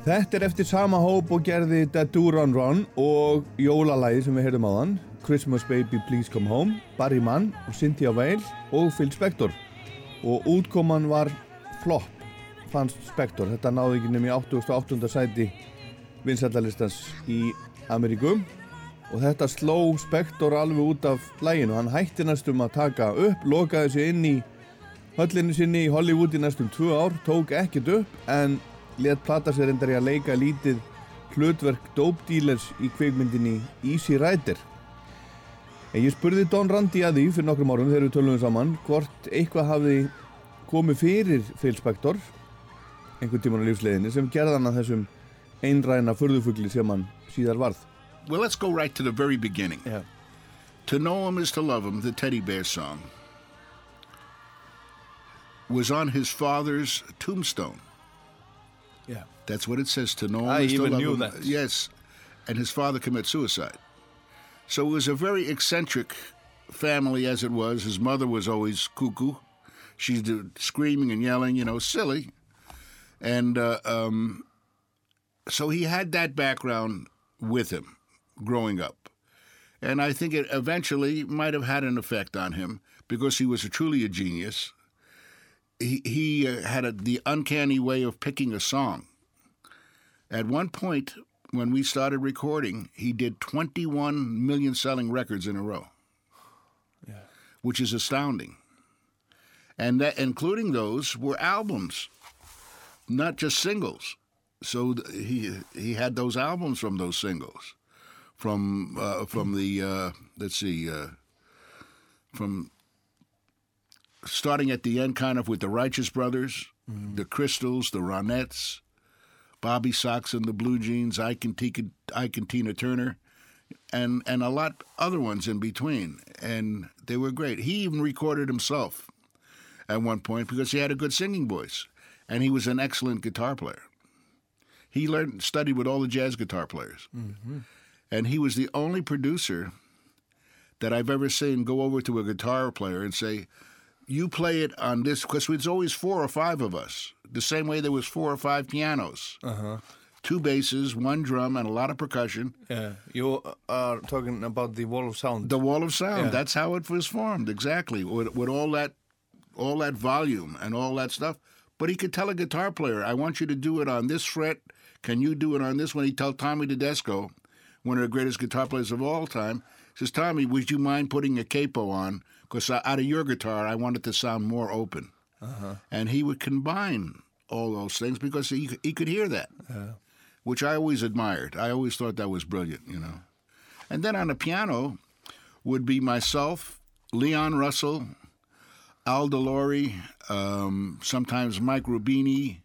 Þetta er eftir sama hóp og gerði Dead Do Run Run og jólalæði sem við heyrðum á þann Christmas Baby Please Come Home Barry Mann og Cynthia Weil og Phil Spector. Og útkoman var flop fannst Spector, þetta náði ekki nefnir 88. sæti vinsættalistans í Ameríku. Og þetta sló Spector alveg út af læginu, hann hætti næstum að taka upp, lokaði sig inn í höllinu sinni í Hollywood í næstum tvö ár, tók ekkert upp en let plata sér endar í að leika lítið hlutverk Dope Dealers í kveikmyndinni Easy Rider en ég spurði Don Randi að því fyrir nokkrum árum þegar við tölum saman hvort eitthvað hafði komið fyrir Phil Spector einhvern tíman á lífsleiðinni sem gerði hann að þessum einræna furðufugli sem hann síðar varð Well, let's go right to the very beginning. Já. To Know Him is to Love Him, the Teddy Bear song, was on his father's tombstone. Já. That's what it says, to know him I even knew him. that. Yes. And his father committed suicide. So it was a very eccentric family as it was. His mother was always cuckoo. She's screaming and yelling, you know, silly. And uh, um, so he had that background with him growing up. And I think it eventually might have had an effect on him because he was a, truly a genius. He, he uh, had a, the uncanny way of picking a song. At one point, when we started recording, he did 21 million selling records in a row, which is astounding. And that, including those were albums, not just singles. So th- he he had those albums from those singles, from uh, from the uh, let's see, uh, from starting at the end, kind of with the Righteous Brothers, mm-hmm. the Crystals, the Ronettes, Bobby Sox and the Blue Jeans, Ike and, Tika, Ike and Tina Turner, and and a lot other ones in between, and they were great. He even recorded himself at one point because he had a good singing voice, and he was an excellent guitar player. he learned studied with all the jazz guitar players, mm-hmm. and he was the only producer that I've ever seen go over to a guitar player and say, "You play it on this," because it's always four or five of us. The same way there was four or five pianos, uh-huh. two basses, one drum, and a lot of percussion. Yeah, you uh, are talking about the wall of sound. The wall of sound. Yeah. That's how it was formed exactly with, with all that, all that volume and all that stuff. But he could tell a guitar player, "I want you to do it on this fret. Can you do it on this one?" He tell Tommy Tedesco, one of the greatest guitar players of all time, says, "Tommy, would you mind putting a capo on? Because out of your guitar, I wanted to sound more open." And he would combine all those things because he he could hear that, which I always admired. I always thought that was brilliant, you know. And then on the piano would be myself, Leon Russell, Al DeLore, um, sometimes Mike Rubini,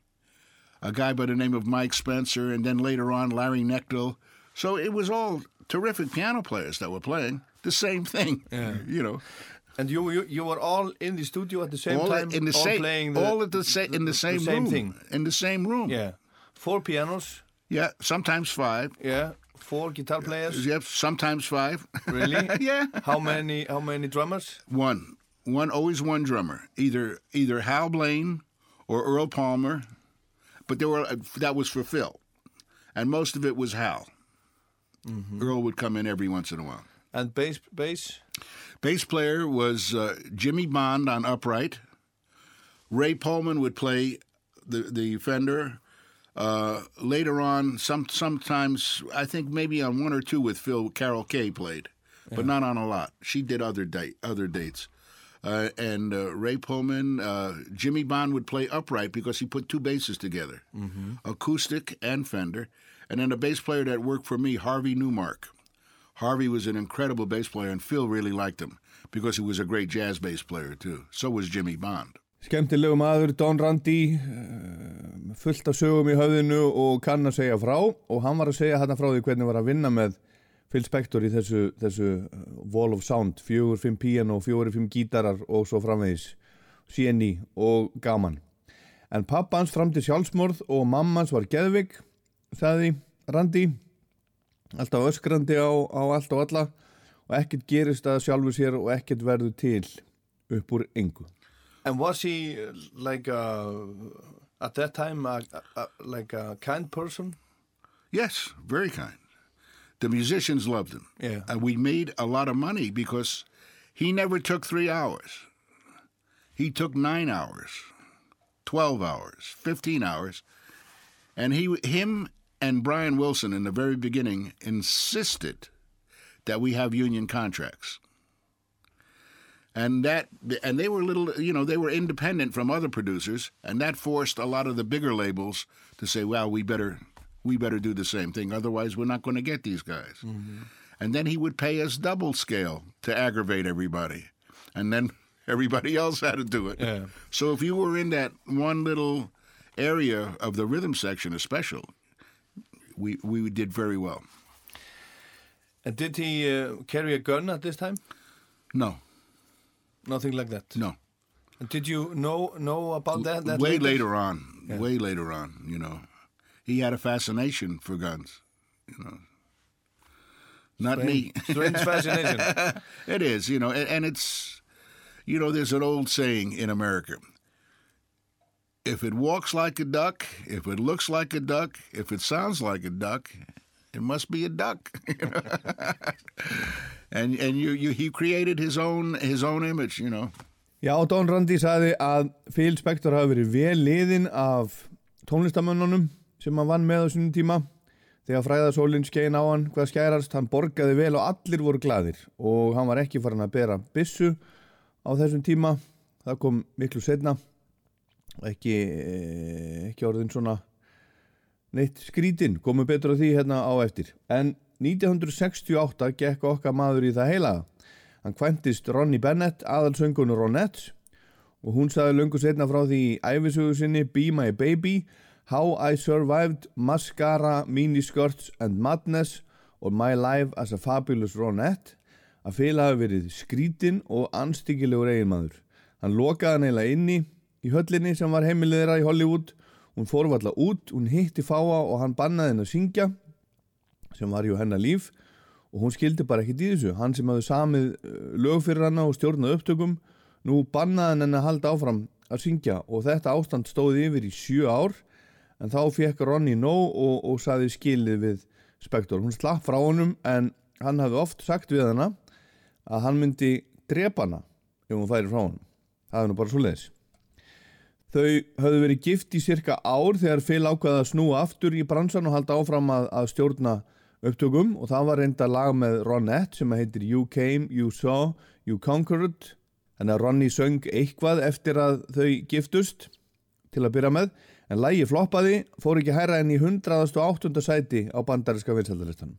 a guy by the name of Mike Spencer, and then later on Larry Nectel. So it was all terrific piano players that were playing the same thing, you know. And you, you you were all in the studio at the same all time, in the all same, playing the, all at the same in the same, same room, thing. in the same room. Yeah, four pianos. yeah, sometimes five. Yeah, four guitar players. Yep, sometimes five. Really? yeah. How many? How many drummers? One, one, always one drummer. Either either Hal Blaine or Earl Palmer, but there were uh, that was for Phil, and most of it was Hal. Mm-hmm. Earl would come in every once in a while. And bass, bass. Bass player was uh, Jimmy Bond on upright. Ray Pullman would play the the Fender. Uh, later on, some sometimes I think maybe on one or two with Phil, Carol Kay played, but not on a lot. She did other date other dates. Uh, and uh, Ray Pullman, uh, Jimmy Bond would play upright because he put two basses together, acoustic and Fender. And then a bass player that worked for me, Harvey Newmark. Harvey was an incredible bass player, and Phil really liked him because he was a great jazz bass player too. So was Jimmy Bond. Skemmtilegu maður, Don Randi, uh, fullt af sögum í höfðinu og kann að segja frá og hann var að segja hérna frá því hvernig var að vinna með Phil Spector í þessu, þessu uh, Wall of Sound, fjögur, fimm piano, fjögur, fimm gítarar og svo framvegis, síni og gaman. En pappa hans framdi sjálfsmorð og mamma hans var geðvig, sagði Randi, alltaf öskrandi á, á allt og alla og ekkert gerist að sjálfu sér og ekkert verður til upp úr engu. And was he like a, at that time a, a, like a kind person? Yes, very kind. The musicians loved him. Yeah. And we made a lot of money because he never took three hours. He took nine hours, 12 hours, 15 hours. And he, him and Brian Wilson in the very beginning insisted that we have union contracts. And that, and they were little, you know, they were independent from other producers, and that forced a lot of the bigger labels to say, "Well, we better, we better do the same thing. Otherwise, we're not going to get these guys." Mm-hmm. And then he would pay us double scale to aggravate everybody, and then everybody else had to do it. Yeah. So if you were in that one little area of the rhythm section, a special, we we did very well. And did he uh, carry a gun at this time? No, Nothing like that. no. And did you know know about that? that way later on, Yeah. way later on, you know, he had a fascination for guns, you know. Not me. Strange fascination. it is, you know, and, and it's, you know, there's an old saying in America. If it walks like a duck, if it looks like a duck, if it sounds like a duck, it must be a duck. and and you, you he created his own his own image, you know. Já, Don Randi sagði að Phil Spector hafi verið vel liðin af tónlistamönnunum sem hann vann með á sínum tíma þegar fræðasólinn skein á hann hvað skærast, hann borgaði vel og allir voru gladir og hann var ekki farin að bera byssu á þessum tíma það kom miklu setna ekki, eh, ekki orðin svona neitt skrítin, komum betur á því hérna á eftir. En 1968 gekk okkar maður í það heilaga Hann kvæntist Ronnie Bennett, aðalsöngunur Ronette og hún sagði löngu setna frá því í æfisögu sinni Be My Baby, How I Survived Mascara, Miniskirts and Madness or My Life as a Fabulous Ronette. Að fela hafi verið skrítin og anstíkilegur eiginmaður. Hann lokaði hann eiginlega inni í höllinni sem var heimilið þeirra í Hollywood. Hún fór valla út, hún hitti fáa og hann bannaði henn að syngja sem var jú hennar líf. Og hún skildi bara ekkert í þessu. Hann sem hafði samið uh, lög fyrir hana og stjórnað upptökum nú bannaði henn að halda áfram að syngja. Og þetta ástand stóði yfir í sjö ár. En þá fekk Ronny nóg og, og saði skilið við Spektor hún slapp frá honum en hann hafði oft sagt við hana að hann myndi drepa hana ef hún færi frá honum. Það er nú bara svo leiðis Þau höfðu verið gift í cirka ár þegar Phil ákvaði að snúa aftur í bransan og halda áfram að, að stjórna upptökum og það var reynda lag með Ronette sem heitir You Came, You Saw, You Conquered Þannig að Ronny söng eitthvað eftir að þau giftust til að byrja með en lægi floppaði, fór ekki hærra enn í 108. sæti á bandariska vinsaldalistanum.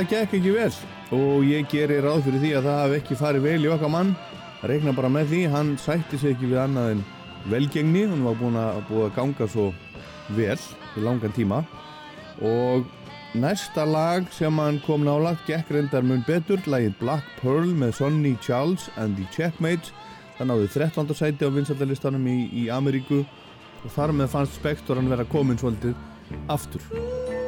Þetta gekk ekki vel og ég gerir ráð fyrir því að það hafi ekki farið vel í okkar mann. Regna bara með því, hann sætti sig ekki við annað en velgengni, hún var búin að, búið að ganga svo vel í langan tíma og næsta lag sem hann kom nálagt gekk reyndar mun betur, lagið Black Pearl með Sonny Charles and the Checkmates það náði 13. sæti á vinsaldalistanum í, í Ameríku og þar með fannst Spektor hann vera komin svolítið aftur.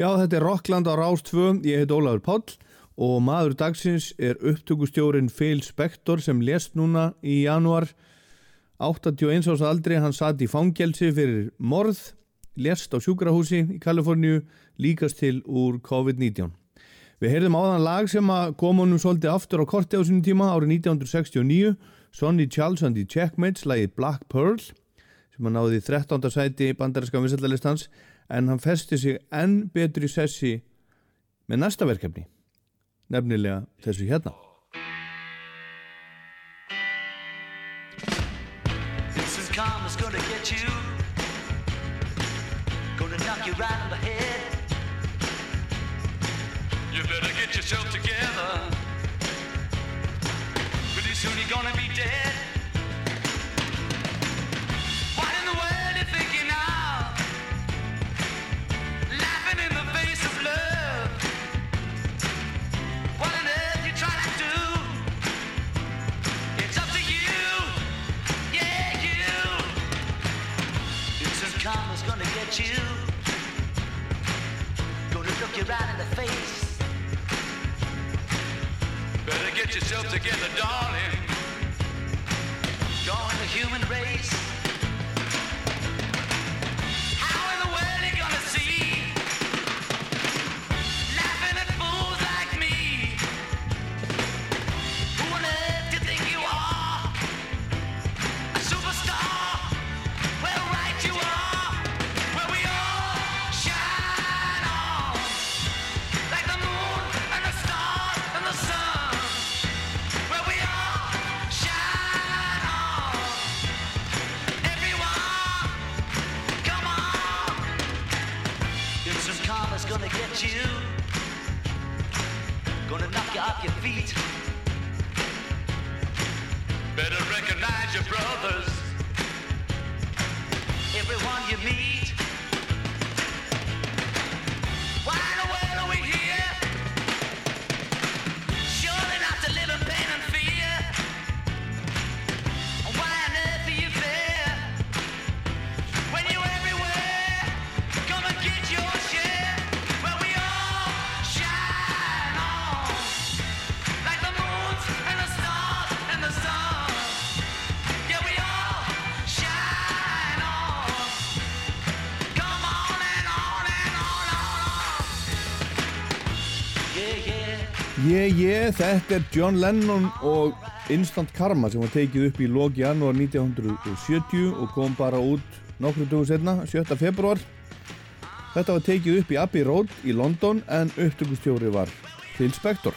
Já, þetta er Rockland á Rás 2, ég heit Ólafur Páll og maður dagsins er upptökustjórin Phil Spector sem lést núna í januar 81 árs aldri, hann satt í fangelsi fyrir morð, lést á sjúkrahúsi í Kaliforníu, líkast til úr COVID-19. Við heyrðum áðan lag sem kom honum svolítið aftur á korti á sínum tíma árið 1969, Sonny Charles and the Checkmates, lagið Black Pearl, sem hann náði í 13. sæti bandarinska vinsællalistans, en hann festi sig enn betur í sessi með næsta verkefni, nefnilega þessu hérna. You better get yourself together. Pretty soon you're gonna be dead. Karma's you. Gonna look you right in the face. Better get yourself together, darling. Join the human race. Ég, þetta er John Lennon og Instant Karma sem var tekið upp í lók janúar 1970 og kom bara út nokkru dögur setna, 7. februar. Þetta var tekið upp í Abbey Road í London en upptökustjóri var Phil Spector.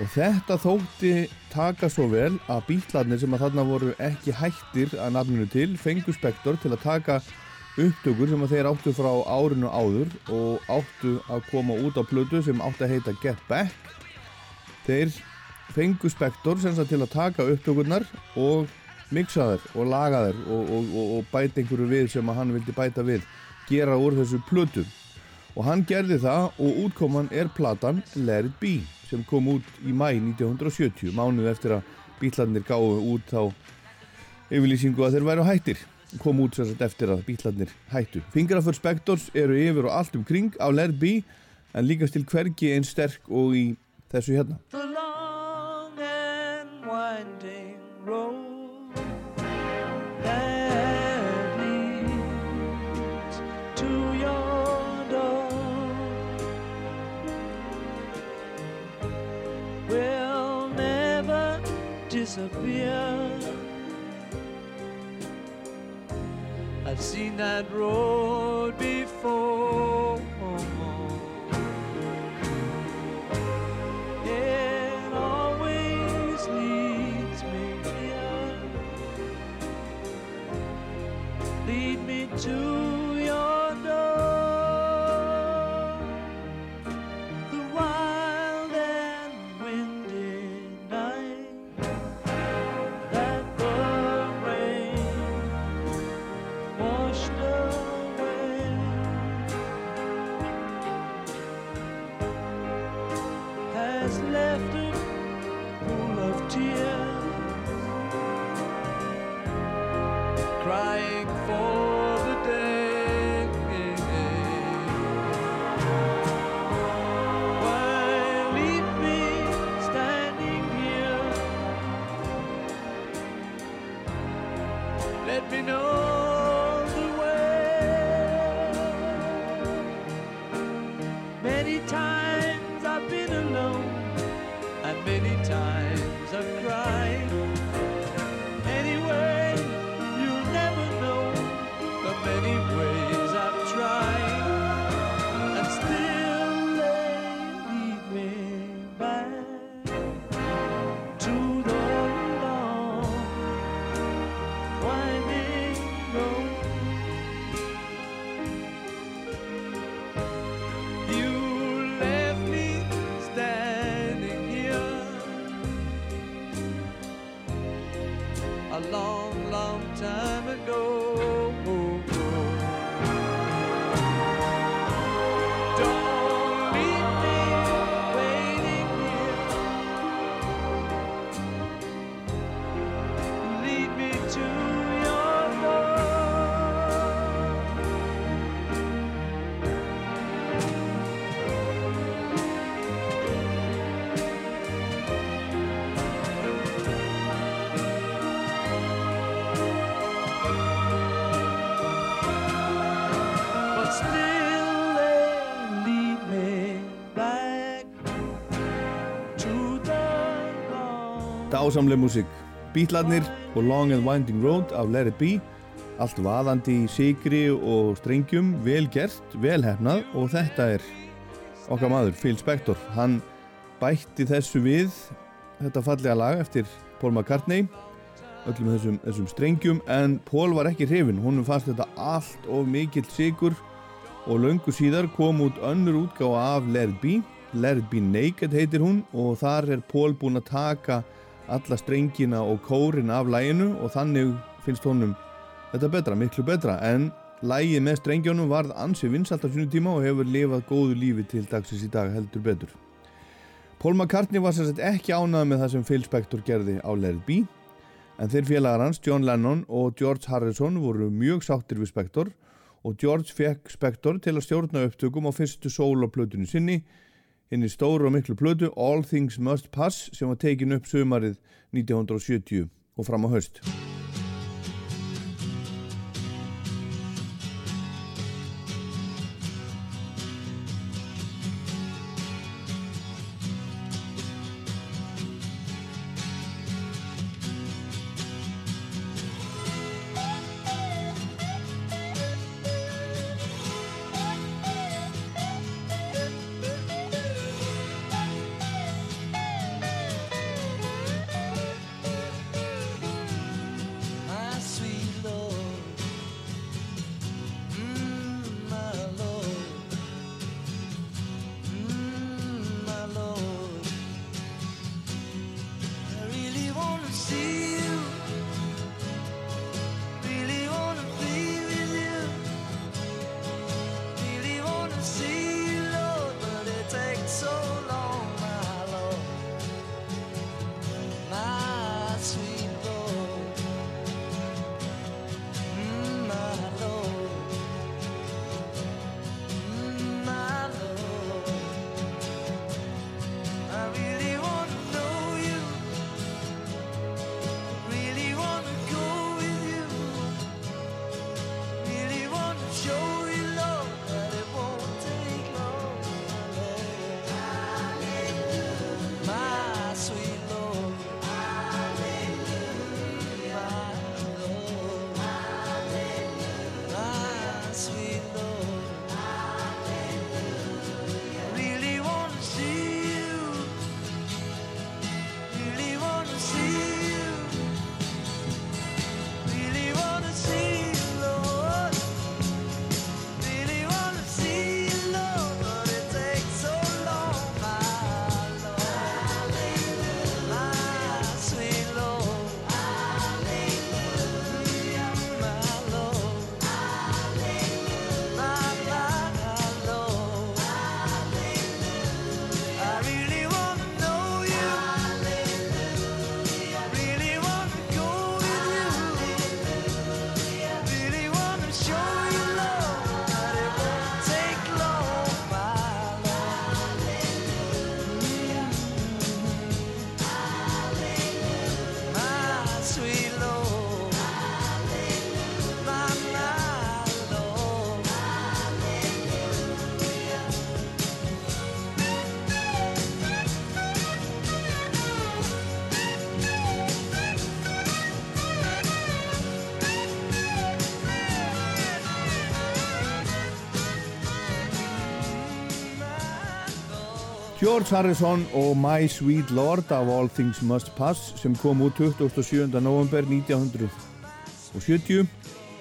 Og þetta þótti taka svo vel að bítlarnir sem að þarna voru ekki hættir að nafninu til fengu Spector til að taka upptökur sem að þeir áttu frá árinu áður og áttu að koma út á plötu sem áttu að heita Get Back þeir fengu Spector sem sagt til að taka upptökurnar og mixa þær og laga þær og, og, og, og bæta einhverju við sem að hann vildi bæta við gera úr þessu plötu. Og hann gerði það og útkoman er platan Let It Be sem kom út í mæ 1970 mánuð eftir að bílarnir gáðu út þá yfirlýsingu að þeir væru hættir. Kom út sem sagt eftir að bílarnir hættu. Fingrafur Spectors eru yfir og allt um kring á Let It Be en líkast til hvergi einn sterk og í þessu hérna dawn. Dásamleg músík. Bítlarnir og Long and Winding Road af Let It Be. Allt vaðandi í sigri og strengjum, vel gert, vel hefnað og þetta er okkar maður, Phil Spector. Hann bætti þessu við þetta fallega lag eftir Paul McCartney öllum þessum, þessum strengjum en Paul var ekki hrifin, honum fannst þetta allt of mikill sigur og löngu síðar kom út önnur útgáfa af Let It Be Let It Be Naked heitir hún og þar er Paul búinn að taka alla strengina og kórin af læginu og þannig finnst honum þetta betra, miklu betra. En lægið með strengjónum varð ansi vinsalt á sínum tíma og hefur lifað góðu lífi til dagsins í dag heldur betur. Paul McCartney var sér sett ekki ánað með það sem Phil Spector gerði á It Be en þeir félagar hans John Lennon og George Harrison voru mjög sáttir við Spector og George fekk Spector til að stjórna upptökum á fyrstu soloplötunni sinni hinn í stóru og miklu plötu All Things Must Pass sem var tekin upp sömarið 1970 og fram á haust. George Harrison og My Sweet Lord of All Things Must Pass sem kom út 27. november 1970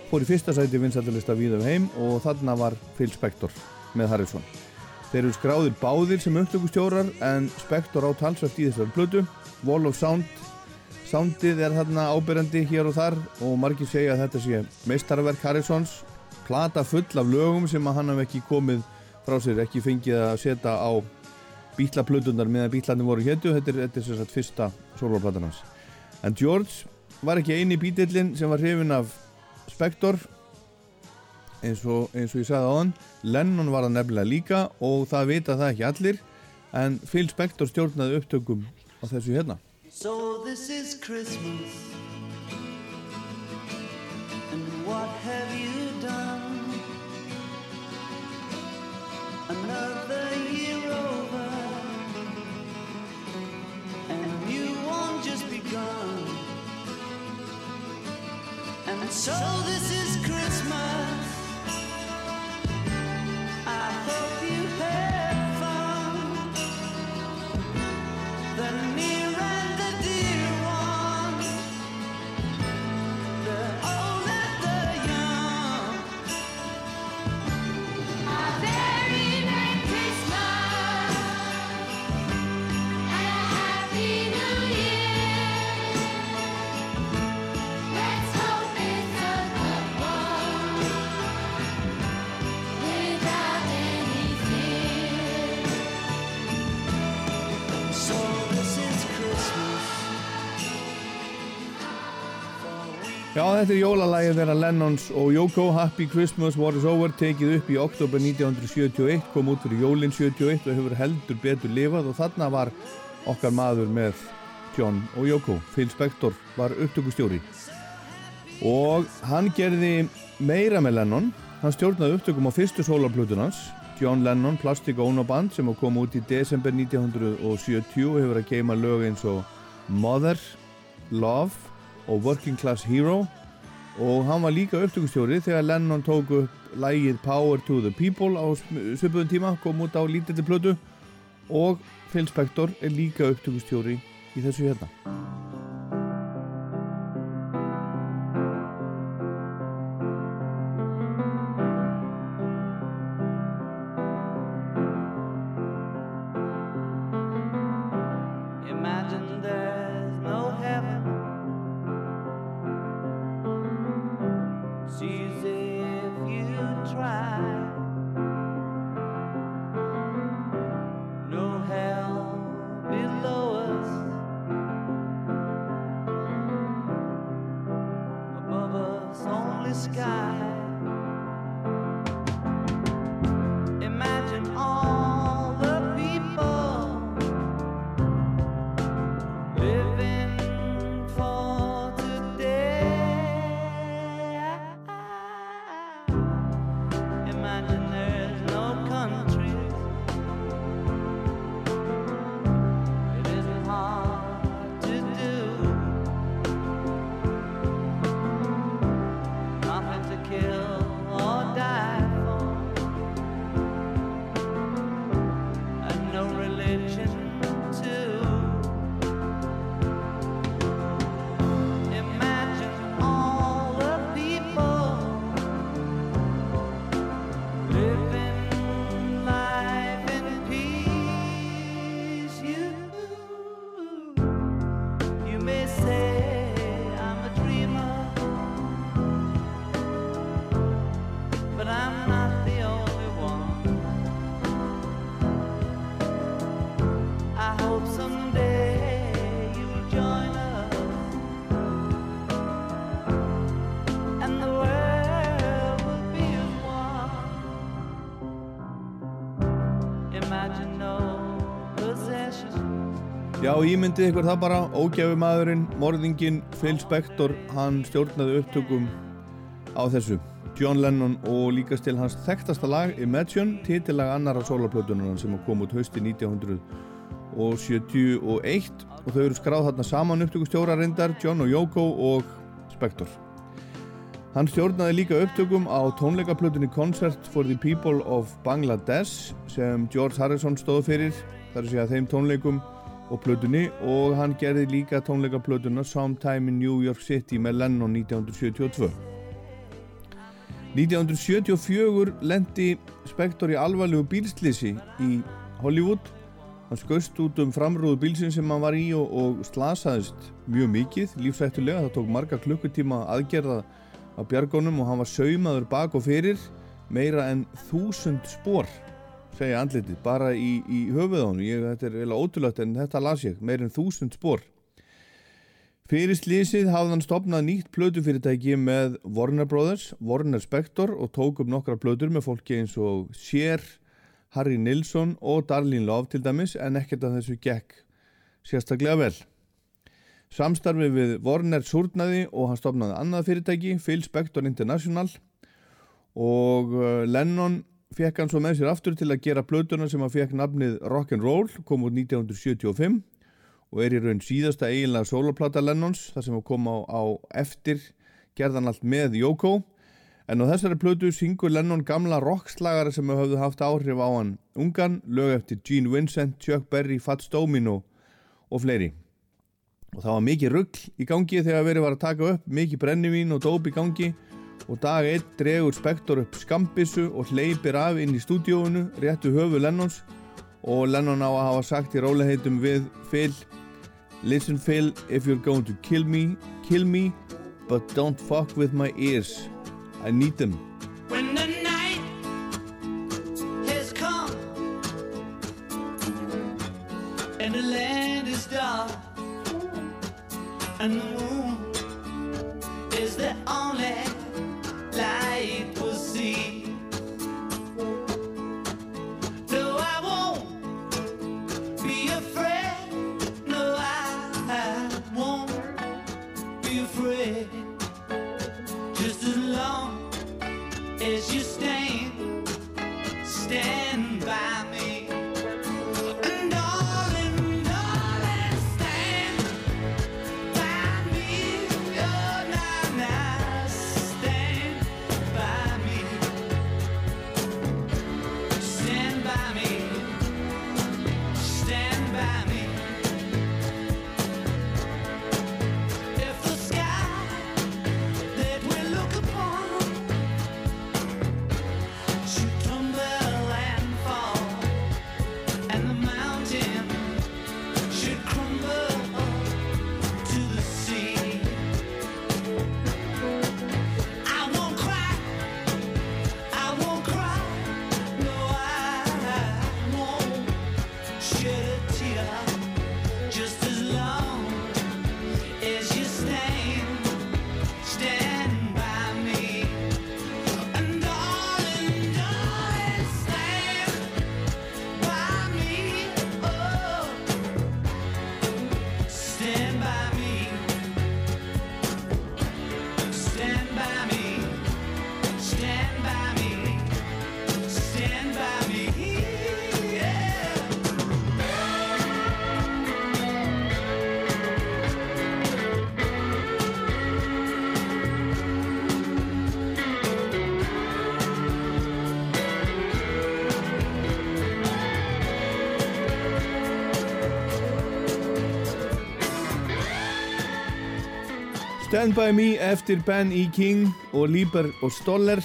fór í fyrsta sæti vinsættalista víða um heim og þarna var Phil Spector með Harrison. Þeir eru skráðir báðir sem upptökustjórar en Spector á talsvægt í þessar blödu. Wall of Sound Soundið er þarna ábyrjandi hér og þar og margir segja að þetta sé meistarverk Harrisons plata full af lögum sem að hann hef ekki komið frá sér, ekki fengið að setja á bítlaplötunar meðan bítlarnir voru héttu, þetta er, er sagt fyrsta soloplatan hans. En George var ekki eini bítillinn sem var hrifin af Spector eins og, eins og ég sagði á hann Lennon var það nefnilega líka og það vita það ekki allir en Phil Spector stjórnaði upptökum á þessu hérna. So this is Christmas. And what have you so this is Christmas. Þetta er jólalægið þeirra Lennons og Yoko Happy Christmas War is Over tekið upp í oktober 1971 kom út fyrir jólin 71 og hefur heldur betur lifað og þarna var okkar maður með John og Yoko Phil Spector var upptökustjóri. Og hann gerði meira með Lennon. Hann stjórnaði upptökum á fyrstu sólarplutunans John Lennon Plastic Ono Band sem kom út í desember 1970 og hefur að geima lög eins og Mother, Love og Working Class Hero og hann var líka upptökustjóri þegar Lennon tók upp lægið Power to the People á svipuðum tíma, kom út á lítilli plötu og Phil Spector er líka upptökustjóri í þessu hérna. Já, ímyndið ykkur það bara, ógæfi maðurinn, morðinginn, Phil Spector, hann stjórnaði upptökum á þessu. John Lennon og líka til hans þekktasta lag Imagine, titillag annara sólarplötunar sem kom út hausti 1971 og þau eru skráð þarna saman upptökustjóra reyndar, John og Yoko og Spector. Hann stjórnaði líka upptökum á tónleikaplötunni Concert for the People of Bangladesh sem George Harrison stóð fyrir þar að segja þeim tónleikum og plötunni og hann gerði líka tónleikaplötuna Sometime in New York City með Lennon 1972 1974 lendi Spektor í alvarlegu bílslisi í Hollywood. Hann skaust út um framrúðu bílsinn sem hann var í og, og slasaðist mjög mikið, lífsættulega það tók marga klukkutíma aðgerða á bjargónum og hann var saumaður bak og fyrir meira en þúsund spór segja andlitið, bara í, í höfuð á ég, þetta er eiginlega ótrúlegt en þetta las ég meira en þúsund spór Fyrir slísið hafði hann stopnað nýtt plötufyrirtæki með Warner Brothers, Warner Spector og tók upp nokkra plötur með fólki eins og Cher, Harry Nilsson og Darlene Love til dæmis en ekkert af þessu gekk sérstaklega vel. Samstarfið við Warner súrnaði og hann stopnaði annað fyrirtæki, Phil Spector International og uh, Lennon fekk hann svo með sér aftur til að gera plötuna sem hann fekk nafnið Rock'n'Roll, kom út 1975 og er í raun síðasta eiginlega soloplata Lennons, það sem kom á, á eftir, gerðan allt með Yoko. En á þessari plötu syngur Lennon gamla rockslagara sem höfðu haft áhrif á hann ungan, lög eftir Gene Vincent, Chuck Berry, Fats Domino og fleiri. Og það var mikið rugg í gangi þegar verið var að taka upp, mikið brennivín og dóp í gangi og dag einn dregur Spektor upp skambissu og hleypir af inn í stúdíóinu réttu höfu Lennons. Og Lennon á að hafa sagt í róliheitum við Phil Listen Phil, if you're going to kill me, kill me but don't fuck with my ears. I need them. When the as you stand, Stand By Me eftir Ben E. King og Lieber og Stoller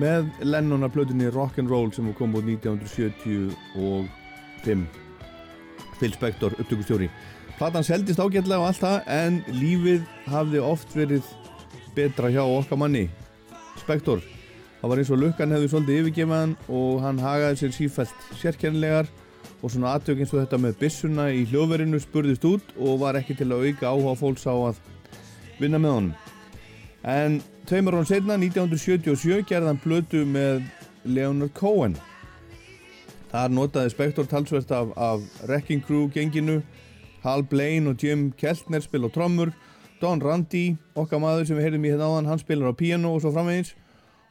með Lennon af plötunni Rock'n'Roll sem kom út 1975 Phil Spector, upptökustjóri. Platan seldist ágætlega og allt það en lífið hafði oft verið betra hjá okkar manni. Spector það var eins og lukkan hefði svolítið yfirgefaðan og hann hagaði sér sífælt sérkennilegar og svona aðtök eins og þetta með byssuna í hljóðverinu spurðist út og var ekki til að auka áhuga fólks á að vinna með honum. En tveimur án setna 1977 gerði hann plötu með Leonard Cohen. Þar notaði Spektor talsvert af, af Wrecking Crew genginu. Hal Blaine og Jim Keltner spil á trommur. Don Randy, okkar maður sem við heyrðum í hérna áðan hann spilar á piano og svo framvegis.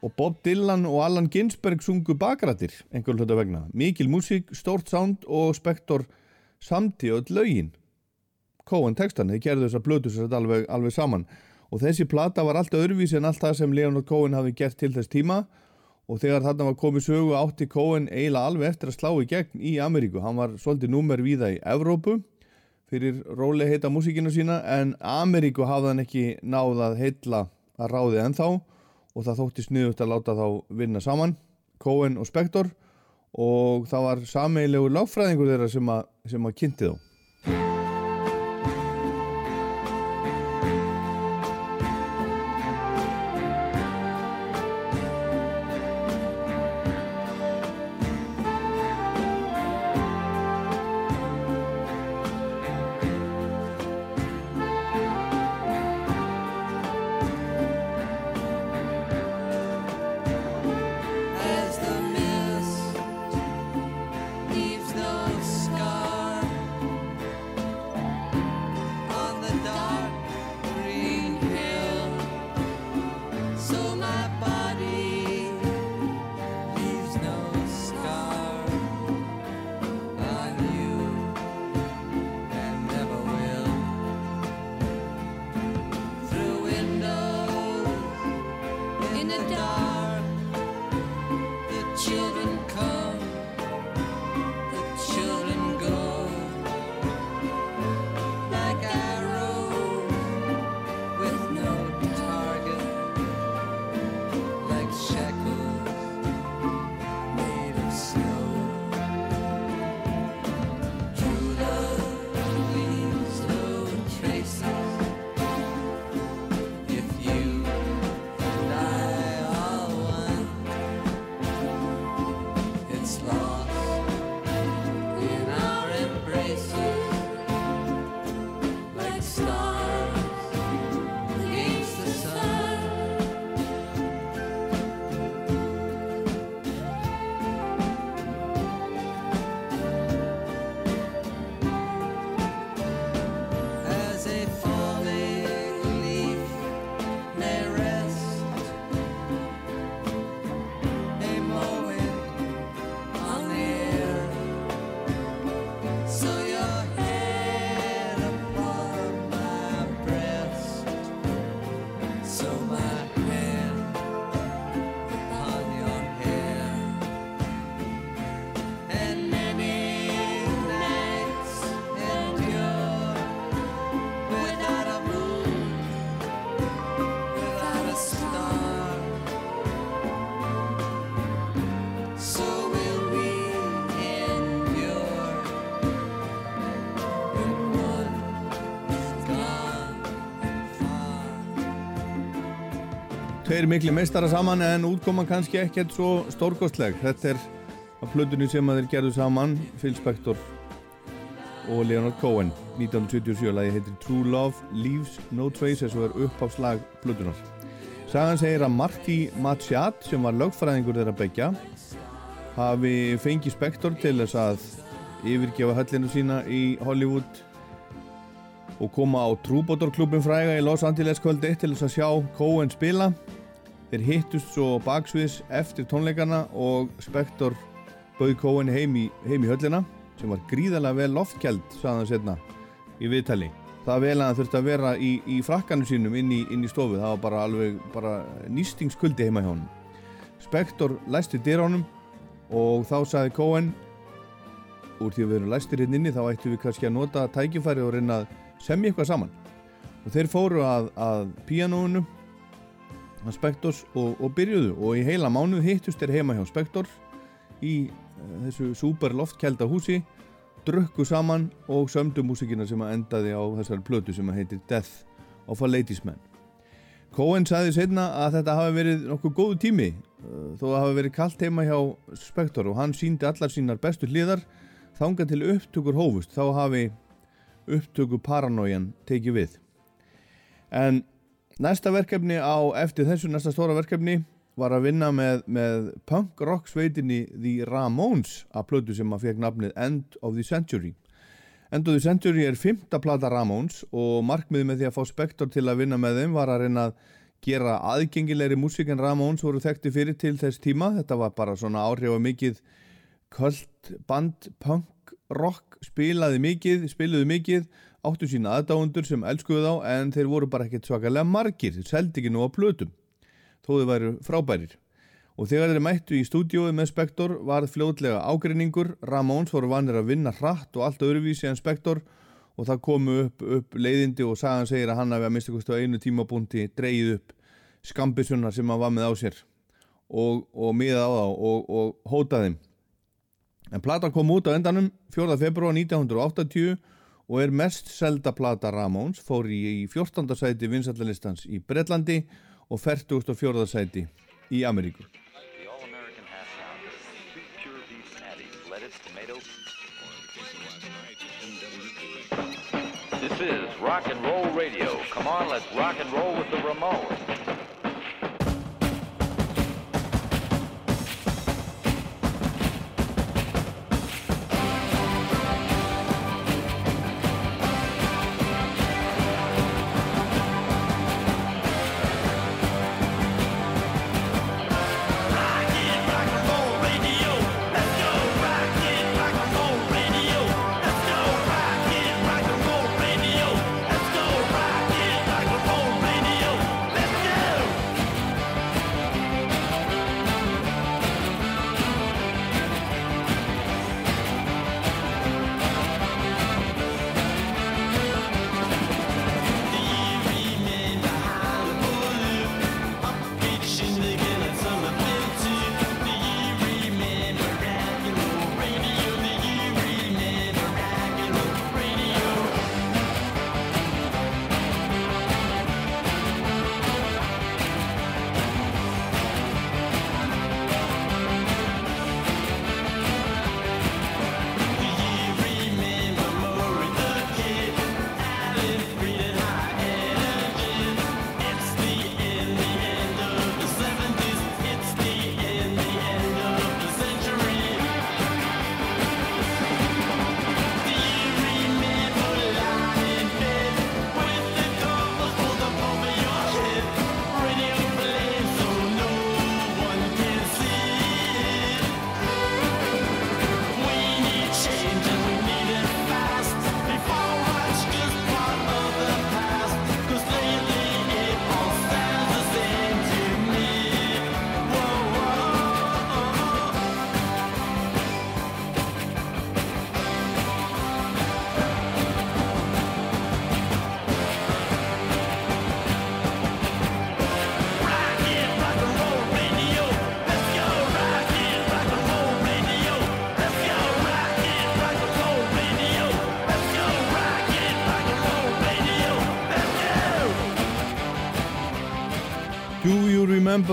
Og Bob Dylan og Allan Ginsberg sungu bakrættir einhvern hluta vegna. Mikil músík, stórt sound og Spektor samti öll lögin Cohen textan, þeir gerðu þessa blötu sér alveg, alveg saman og þessi plata var allt öðruvísi en allt það sem Leonard Cohen hafi gert til þess tíma og þegar þarna var komið sögu átti Cohen eiginlega alveg eftir að slá í gegn í Ameríku. Hann var svolítið númer víða í Evrópu fyrir rólega heita músíkina sína en Ameríku hafði hann ekki náð að heitla að ráði ennþá og það þótti sniðut að láta þá vinna saman, Cohen og Spector og það var sameiginlegur lágfræðingur þeirra sem að, sem að kynnti þá. Tveir mikli meistara saman en útkoman kannski ekkert svo stórkostleg. Þetta er að plötunni sem að þeir gerðu saman, Phil Spector og Leonard Cohen 1977 lagi heitir True Love Leaves No Traces og er uppáfslag plötunar. Sagan segir að Marty Matchat sem var lögfræðingur þeirra begja hafi fengið Spector til þess að yfirgefa höllinu sína í Hollywood og koma á Troubadour klubin fræga í Los Angeles kvöldi til þess að sjá Cohen spila þeir hittust svo baksviðs eftir tónleikana og Spector bauð Cohen heim í, heim í höllina sem var gríðarlega vel loftkjald sagði hann setna í viðtali. Það vel að hann þurfti að vera í, í frakkanum sínum inn í, inn í stofu. Það var bara alveg bara nýstingskuldi heima hjá hann Spector læsti dyránum og þá sagði Cohen úr því að við erum læstir hérna inni þá ættum við kannski að nota tækifæri og reyna að semja eitthvað saman. Og þeir fóru að, að píanóinu að Spectors og, og byrjuðu. Og í heila mánuð hittust þeir heima hjá Spector í uh, þessu super loftkælda húsi drukku saman og sömdu músikina sem að endaði á þessari plötu sem að heitir Death of a Ladies Man. Cohen sagði setna að þetta hafi verið nokkuð góðu tími uh, þó að hafi verið kallt heima hjá Spector og hann síndi allar sínar bestu hliðar. Þangað til upptökur hófust þá hafi upptöku paranójan tekið við. En næsta verkefni á eftir þessu næsta stóra verkefni var að vinna með, með punk rock sveitinni The Ramones að plötu sem að fekk nafnið End of the Century. End of the Century er fymta plata Ramones og markmiði með því að fá Spector til að vinna með þeim var að reyna að gera aðgengilegri músík en Ramones voru þekkti fyrir til þess tíma. Þetta var bara svona áhrif að mikið kvöld band punk rock spilaði mikið spiluði mikið áttu sína aðdáundur sem elskuðu þá en þeir voru bara ekkert svakalega margir þeir seldi ekki nú á plötum þó þau væru frábærir Og þegar þeir mættu í stúdíóið með Spektor var fljótlega ágreiningur, Ramones voru vanir að vinna hratt og allt öðruvísi en Spektor og það komu upp, upp leiðindi og sagan segir að hann hafi að mista kosti á einu tímabúndi dreigið upp skambissunnar sem hann var með á sér og, og miðað á þá og, og hótaði. En platan kom út á endanum 4. februar 1980 og er mest selda plata Ramones, fór í, í 14. sæti vinsallalistans í Bretlandi og 44. sæti í Ameríku. This is rock and roll radio. Come on, let's rock and roll with the Ramones.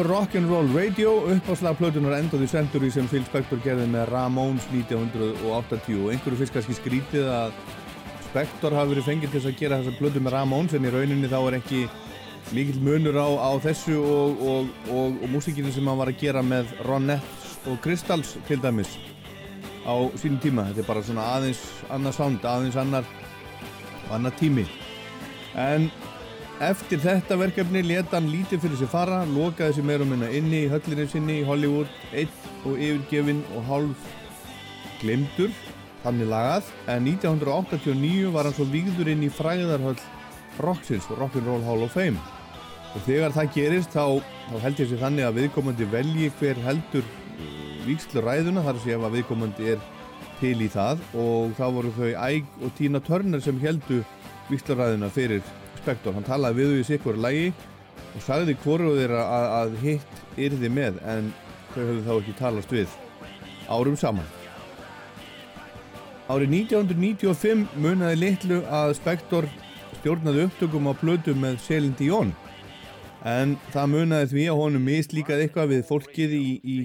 Rock'n'Roll Radio uppáslag plötunar End of the Century sem Phil Spector gerði með Ramones 1980 og einhverju fyrst kannski skrítið að Spector hafi verið fengið til að gera þessa plötu með Ramones en í rauninni þá er ekki mikill munur á, á þessu og, og, og, og músikinu sem hann var að gera með Ronettes og Crystals til dæmis á sínum tíma. Þetta er bara svona aðeins annar sound aðeins annar, annar tími. En Eftir þetta verkefni leta hann lítið fyrir sig fara, lokaði sig meira og minna inni í höllinni sinni í Hollywood, einn og yfirgefin og hálf glemdur, þannig lagað, en 1989 var hann svo vígður inn í fræðarhöll Roxins, Rock'n'Roll Hall of Fame. Og þegar það gerist þá, þá held ég sér þannig að viðkomandi velji hver heldur víkslu ræðuna, þar sé ef að viðkomandi er til í það og þá voru þau Æg og Tina Turner sem heldu víkslu ræðuna fyrir Spector, hann talaði við þau í sikkur lægi og sagði hvoru þeirra að, að hitt yrði með en þau höfðu þá ekki talast við árum saman. Árið 1995 munaði litlu að Spector stjórnaði upptökum á plötu með Celine Dion en það munaði því að honum mislíkaði eitthvað við fólkið í, í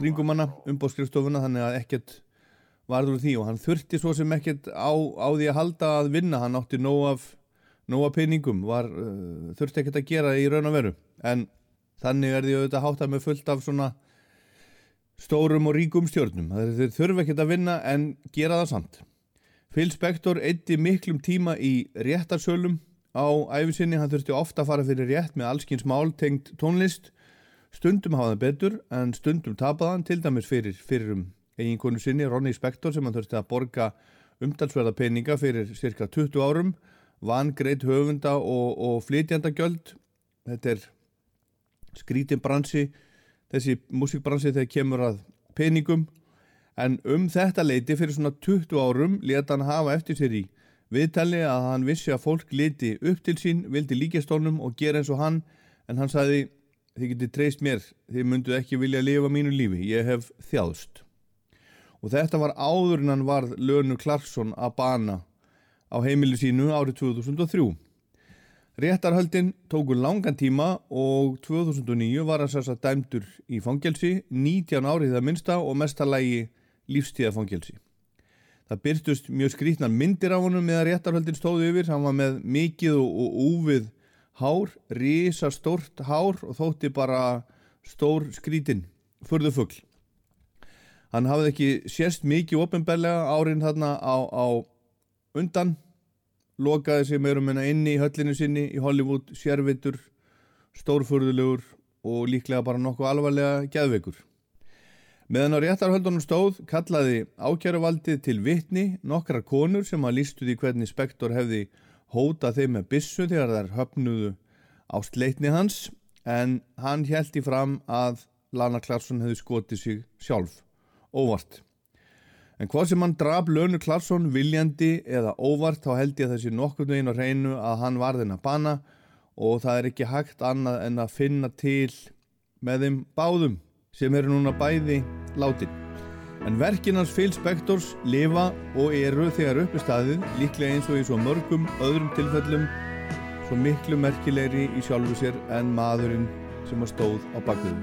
kringum hana umbóðskrifstofuna þannig að ekkert varður því og hann þurfti svo sem ekkert á, á því að halda að vinna hann átti nóg af nóga peningum var, uh, þurfti ekkert að gera í raun og veru. En þannig er því auðvitað háttað með fullt af svona stórum og ríkum stjórnum þeir þurfi ekkert að vinna en gera það samt. Phil Spector eitti miklum tíma í réttarsölum á æfisinni, hann þurfti ofta að fara fyrir rétt með allskins mál tengt tónlist. Stundum hafa það betur en stundum tapaðan til dæmis fyrir, fyrir um eiginkonu sinni, Ronny Spector sem hann þurfti að borga umtalsverða peninga fyrir cirka 20 árum vangreit höfunda og, og flytjandagjöld þetta er skrítin bransi þessi músikbransi þegar kemur að peningum. En um þetta leiti fyrir svona 20 árum leta hann hafa eftir sér í viðtali að hann vissi að fólk liti upp til sín, vildi líkjastónum og gera eins og hann. En hann sagði þið getið treyst mér, þið myndu ekki vilja lifa mínu lífi, ég hef þjáðst. Og þetta var áður en hann varð Lönu Klarsson að bana á heimilu sínu árið 2003 Réttarhöldin tóku langan tíma og 2009 var hann sérst dæmdur í fangelsi 19 árið það minnsta og mestalagi lífstíðafangelsi Það byrtust mjög skrítnar myndir á honum meðan réttarhöldin stóðu yfir, hann var með mikið og, úfið hár, risa stórt hár og þótti bara stór skrítin, furðu fugl. Hann hafði ekki sérst mikið ofinbellega árin þarna á, á undan, lokaði sig meirum en inni í höllinu sinni í Hollywood, sérvitur, stórfurðulegur og líklega bara nokkuð alvarlega geðveikur. Meðan á réttarhöldunum stóð kallaði ákjæruvaldið til vitni nokkrar konur sem að lístu því hvernig spektor hefði hótað þeim með bissu þegar þær höfnuðu á sleitni hans en hann held í fram að Lana Klarsson hefði skotið sig sjálf, óvart. En hvað sem hann draf Lönu Klarsson viljandi eða óvart þá held ég að þessi nokkur veginn á hreinu að hann var þenn að bana og það er ekki hægt annað en að finna til með þeim báðum sem eru núna bæði látin. En verkin hans Phil Spectors lifa og eru þegar uppi staðið líklega eins og í svo mörgum öðrum tilfellum svo miklu merkilegri í sjálfu sér en maðurinn sem að stóð á bakviðum.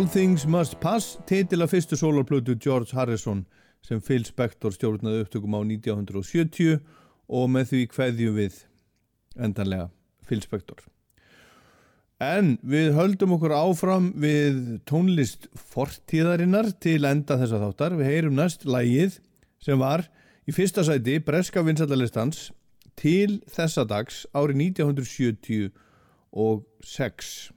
All Things Must Pass titil af fyrstu sólarplötu George Harrison sem Phil Spector stjórnaði upptökum á 1970 og með því kveðju við endanlega Phil Spector. En við höldum okkur áfram við tónlist fortíðarinnar til enda þessa þáttar. Við heyrum næst lægið sem var í fyrsta sæti Breska vinsaldalistans til þessa dags árið 1976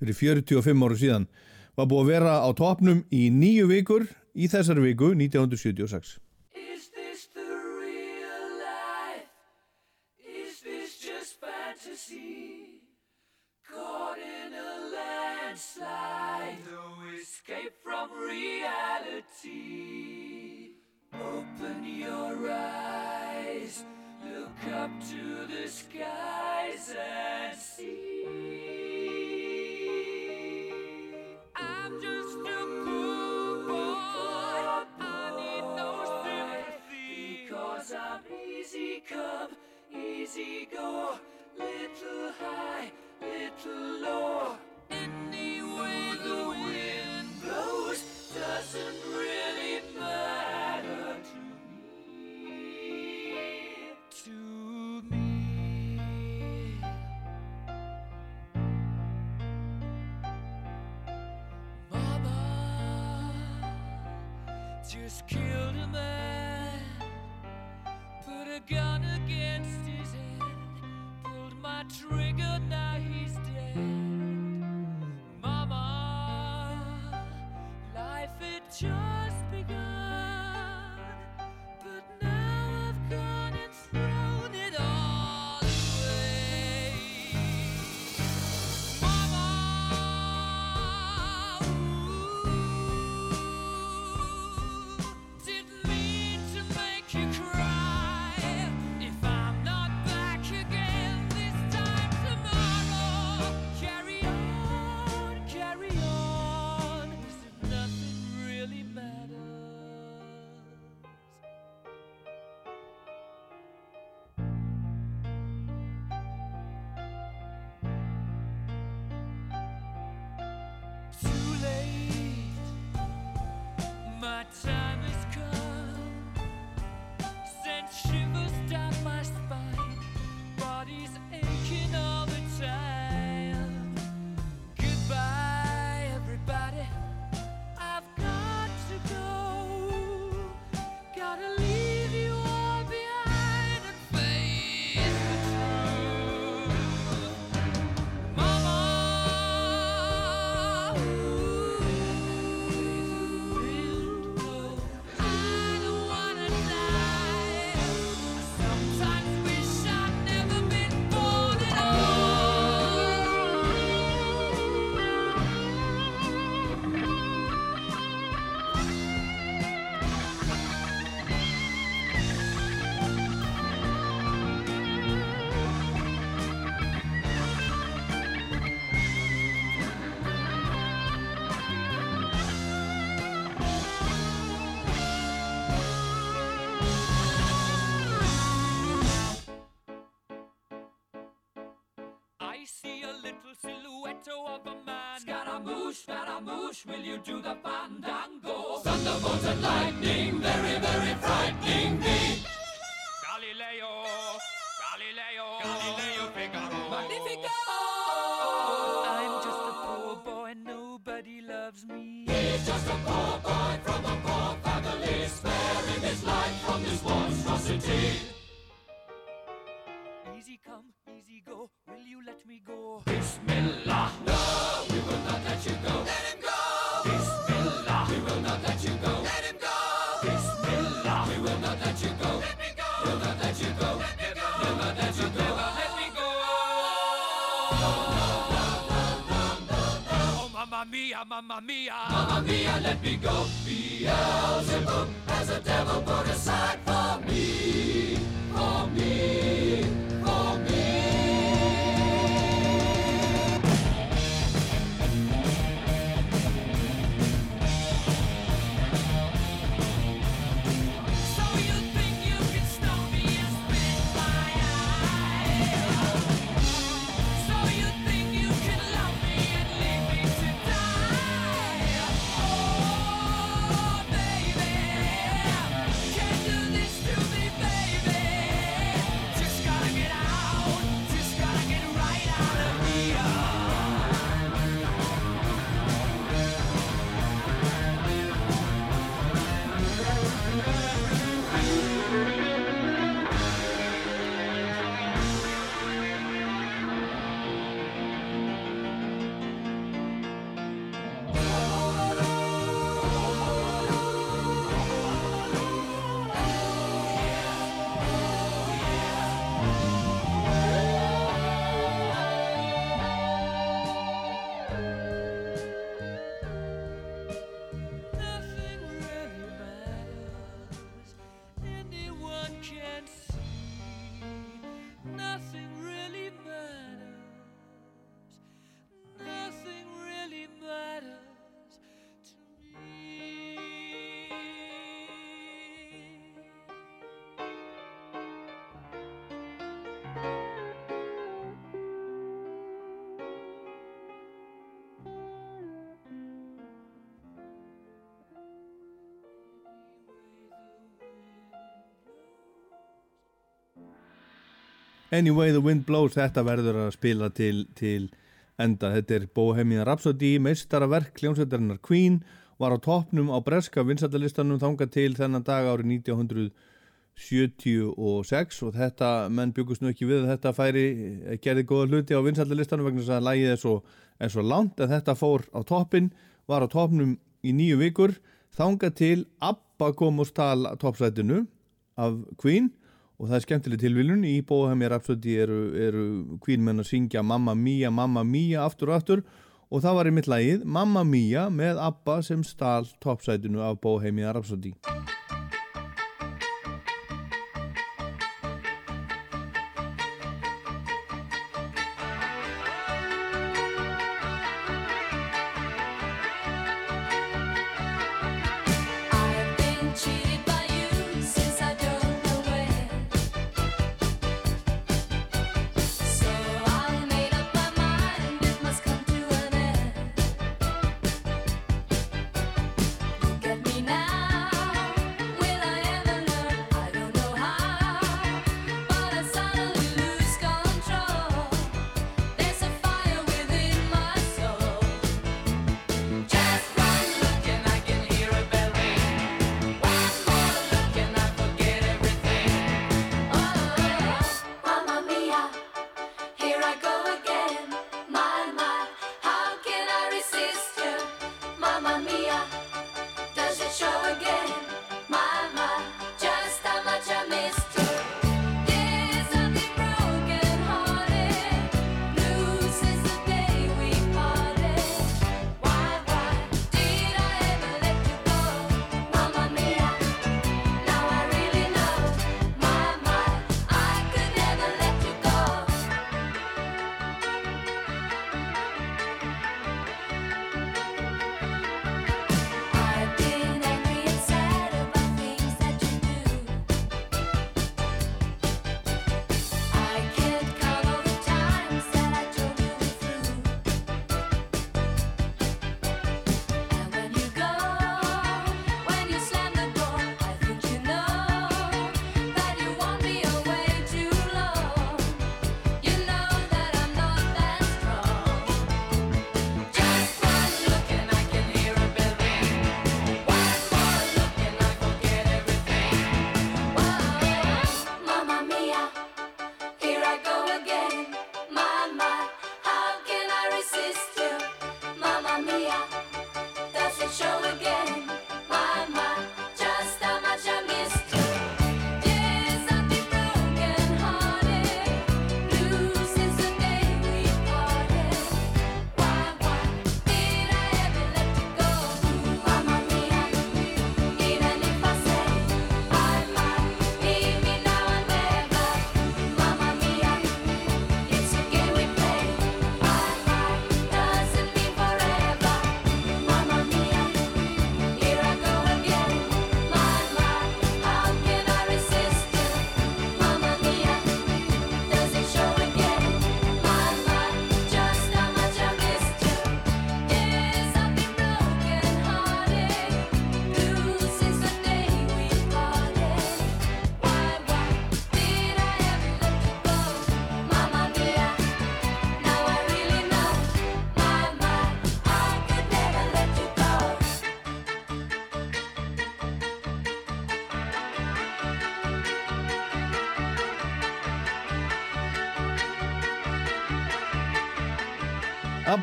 fyrir 45 áru síðan var búið að vera á topnum í nýju vikur í þessari viku 1976. Is this the real life? Is this just fantasy? Caught in a landslide, no escape from reality. Open your eyes, look up to the skies and see. Easy go. Little high, little low. Any way the wind blows doesn't really matter to me. To me. Mama just killed a man, put a gun trigger, now Will you do the fandango? Mamma mia, mamma mia! Let me go. Beelzebub has a devil put aside for me, Anyway the Wind Blows. Þetta verður að spila til, til enda, þetta er Bohemian Rhapsody meistaraverk hljómsveitarinnar Queen var á toppnum á breska vinsættalistanum þangað til þennan dag árið 1976 og þetta, menn byggust nú ekki við að þetta færi, eh, gerði góða hluti á vinsættalistanum vegna þess að lægið er svo, er svo langt. En þetta fór á toppin var á toppnum í nýju vikur. Þangað til Abba kom og stál toppsætinu af Queen og það er skemmtileg tilviljun. Í Bohemian Rhapsody eru, eru Queen menn að syngja Mamma Mia, Mamma Mia aftur og aftur. Og það var í mitt lagið Mamma Mia með Abba sem stál toppsætinu af Bohemian Rhapsody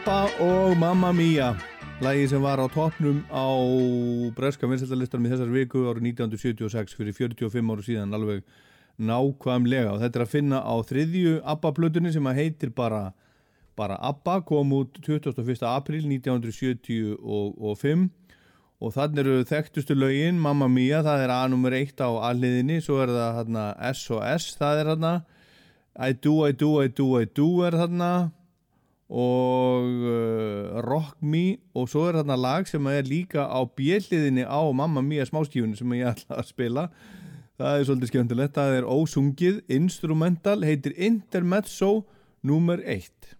Abba og Mamma Mia lagi sem var á toppnum á breska vinsættalistanum í þessar viku árið 1976 fyrir 45 áru síðan alveg nákvæmlega. Og þetta er að finna á þriðju Abba-plötunni sem að heitir bara, bara Abba kom út 21. april 1975 og þannig eru þekktustu lögin Mamma Mia, það er A-nummer 1 á alliðinni, svo er það hérna, SOS, það er hérna I do, I do, I do, I do er þarna og uh, Rock Me og svo er þarna lag sem er líka á bjelliðinni á Mamma Mia smáskífunni sem ég ætla að spila. Það er svolítið skemmtilegt, það er ósungið instrumental, heitir Intermezzo nummer 1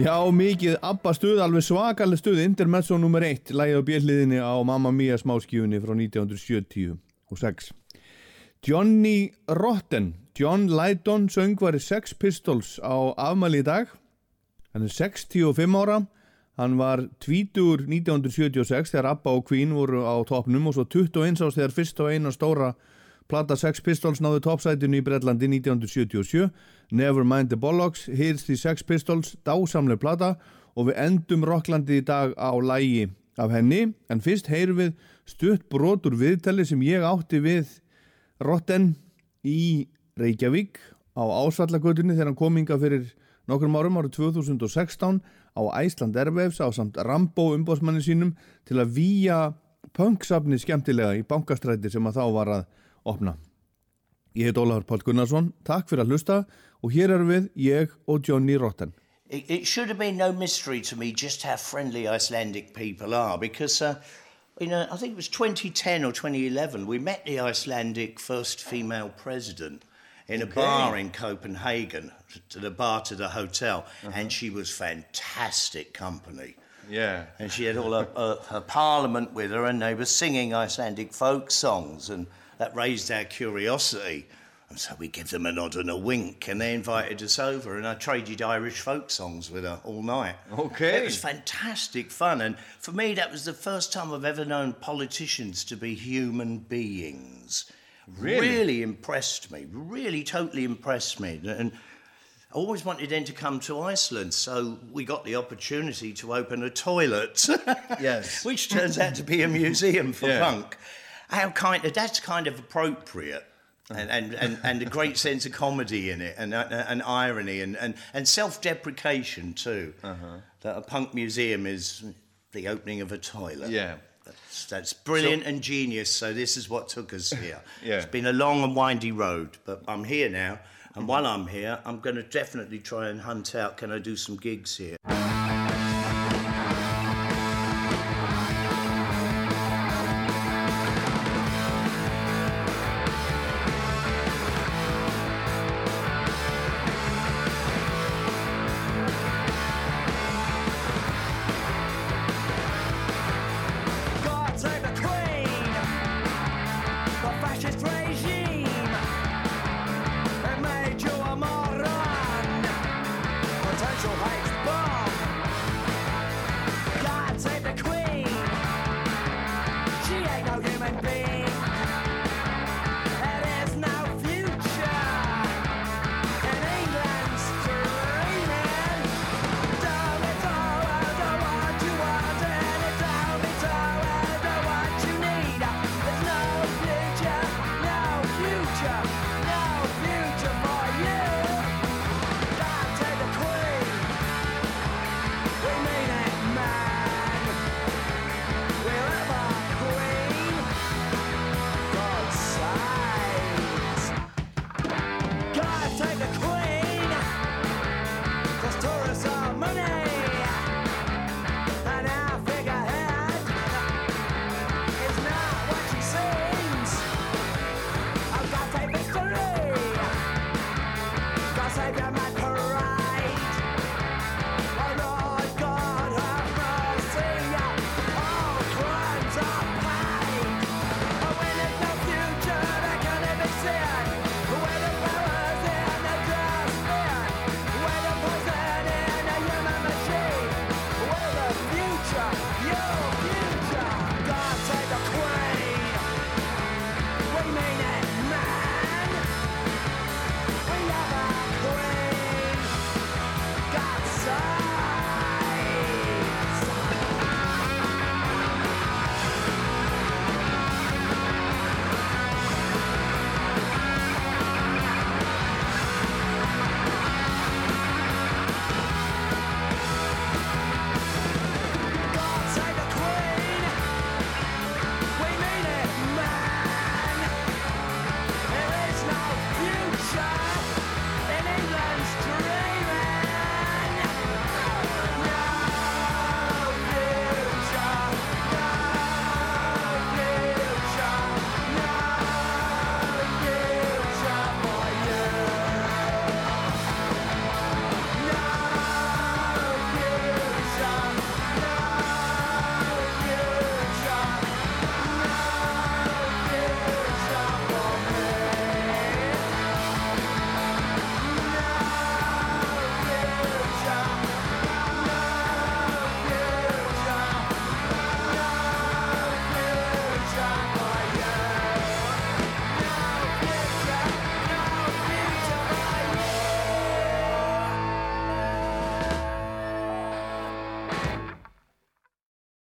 Já, mikið ABBA stuð, alveg svakaleg stuð, Intermezzo nr. 1, lægið á bjelliðinni á Mamma Mia smáskífunni frá 1976. Johnny Rotten, John Lydon, söngvari Sex Pistols á afmæli í dag. Hann er 65 ára, hann var tvítur 1976 þegar ABBA og Queen voru á topnum og svo 21 ás þegar fyrst og eina stóra plata Sex Pistols náðu toppsætinu í Breitlandi 1977 Nevermind the Bollocks, Here's the Sex Pistols dásamleg plata og við endum Rocklandi í dag á lægi af henni, en fyrst heyrum við stutt brotur viðtali sem ég átti við Rotten í Reykjavík á Ásvallagötunni þegar hann kom inga fyrir nokkrum árum árið 2016 á Æsland Airwaves á samt Rambo umbóðsmanni sínum til að výja punksafni skemmtilega í bankastræti sem að þá var að opna. Ég heit Ólafur Pál Gunnarsson, takk fyrir að hlusta og hér erum við, ég og Johnny Rotten. It, it should have been no mystery to me just how friendly Icelandic people are because, uh, you know, I think it was 2010 or 2011, we met the Icelandic first female president in a bar in Copenhagen, to the bar to the hotel, and she was fantastic company. Yeah. And she had all her, her, her parliament with her, and they were singing Icelandic folk songs, and that raised our curiosity. And so we give them a nod and a wink, and they invited us over, and I traded Irish folk songs with her all night. Okay. It was fantastic fun, and for me, that was the first time I've ever known politicians to be human beings. Really? Really impressed me, really totally impressed me. And I always wanted them to come to Iceland, so we got the opportunity to open a toilet. Yes. Which turns out to be a museum for Yeah. punk. How kind of that's kind of appropriate. And, and, and, and a great sense of comedy in it, and, uh, and irony, and, and, and self deprecation too. Uh-huh. That a punk museum is the opening of a toilet. Yeah. That's, that's brilliant and genius. So, this is what took us here. Yeah. It's been a long and windy road, but I'm here now. And while I'm here, I'm going to definitely try and hunt out can I do some gigs here?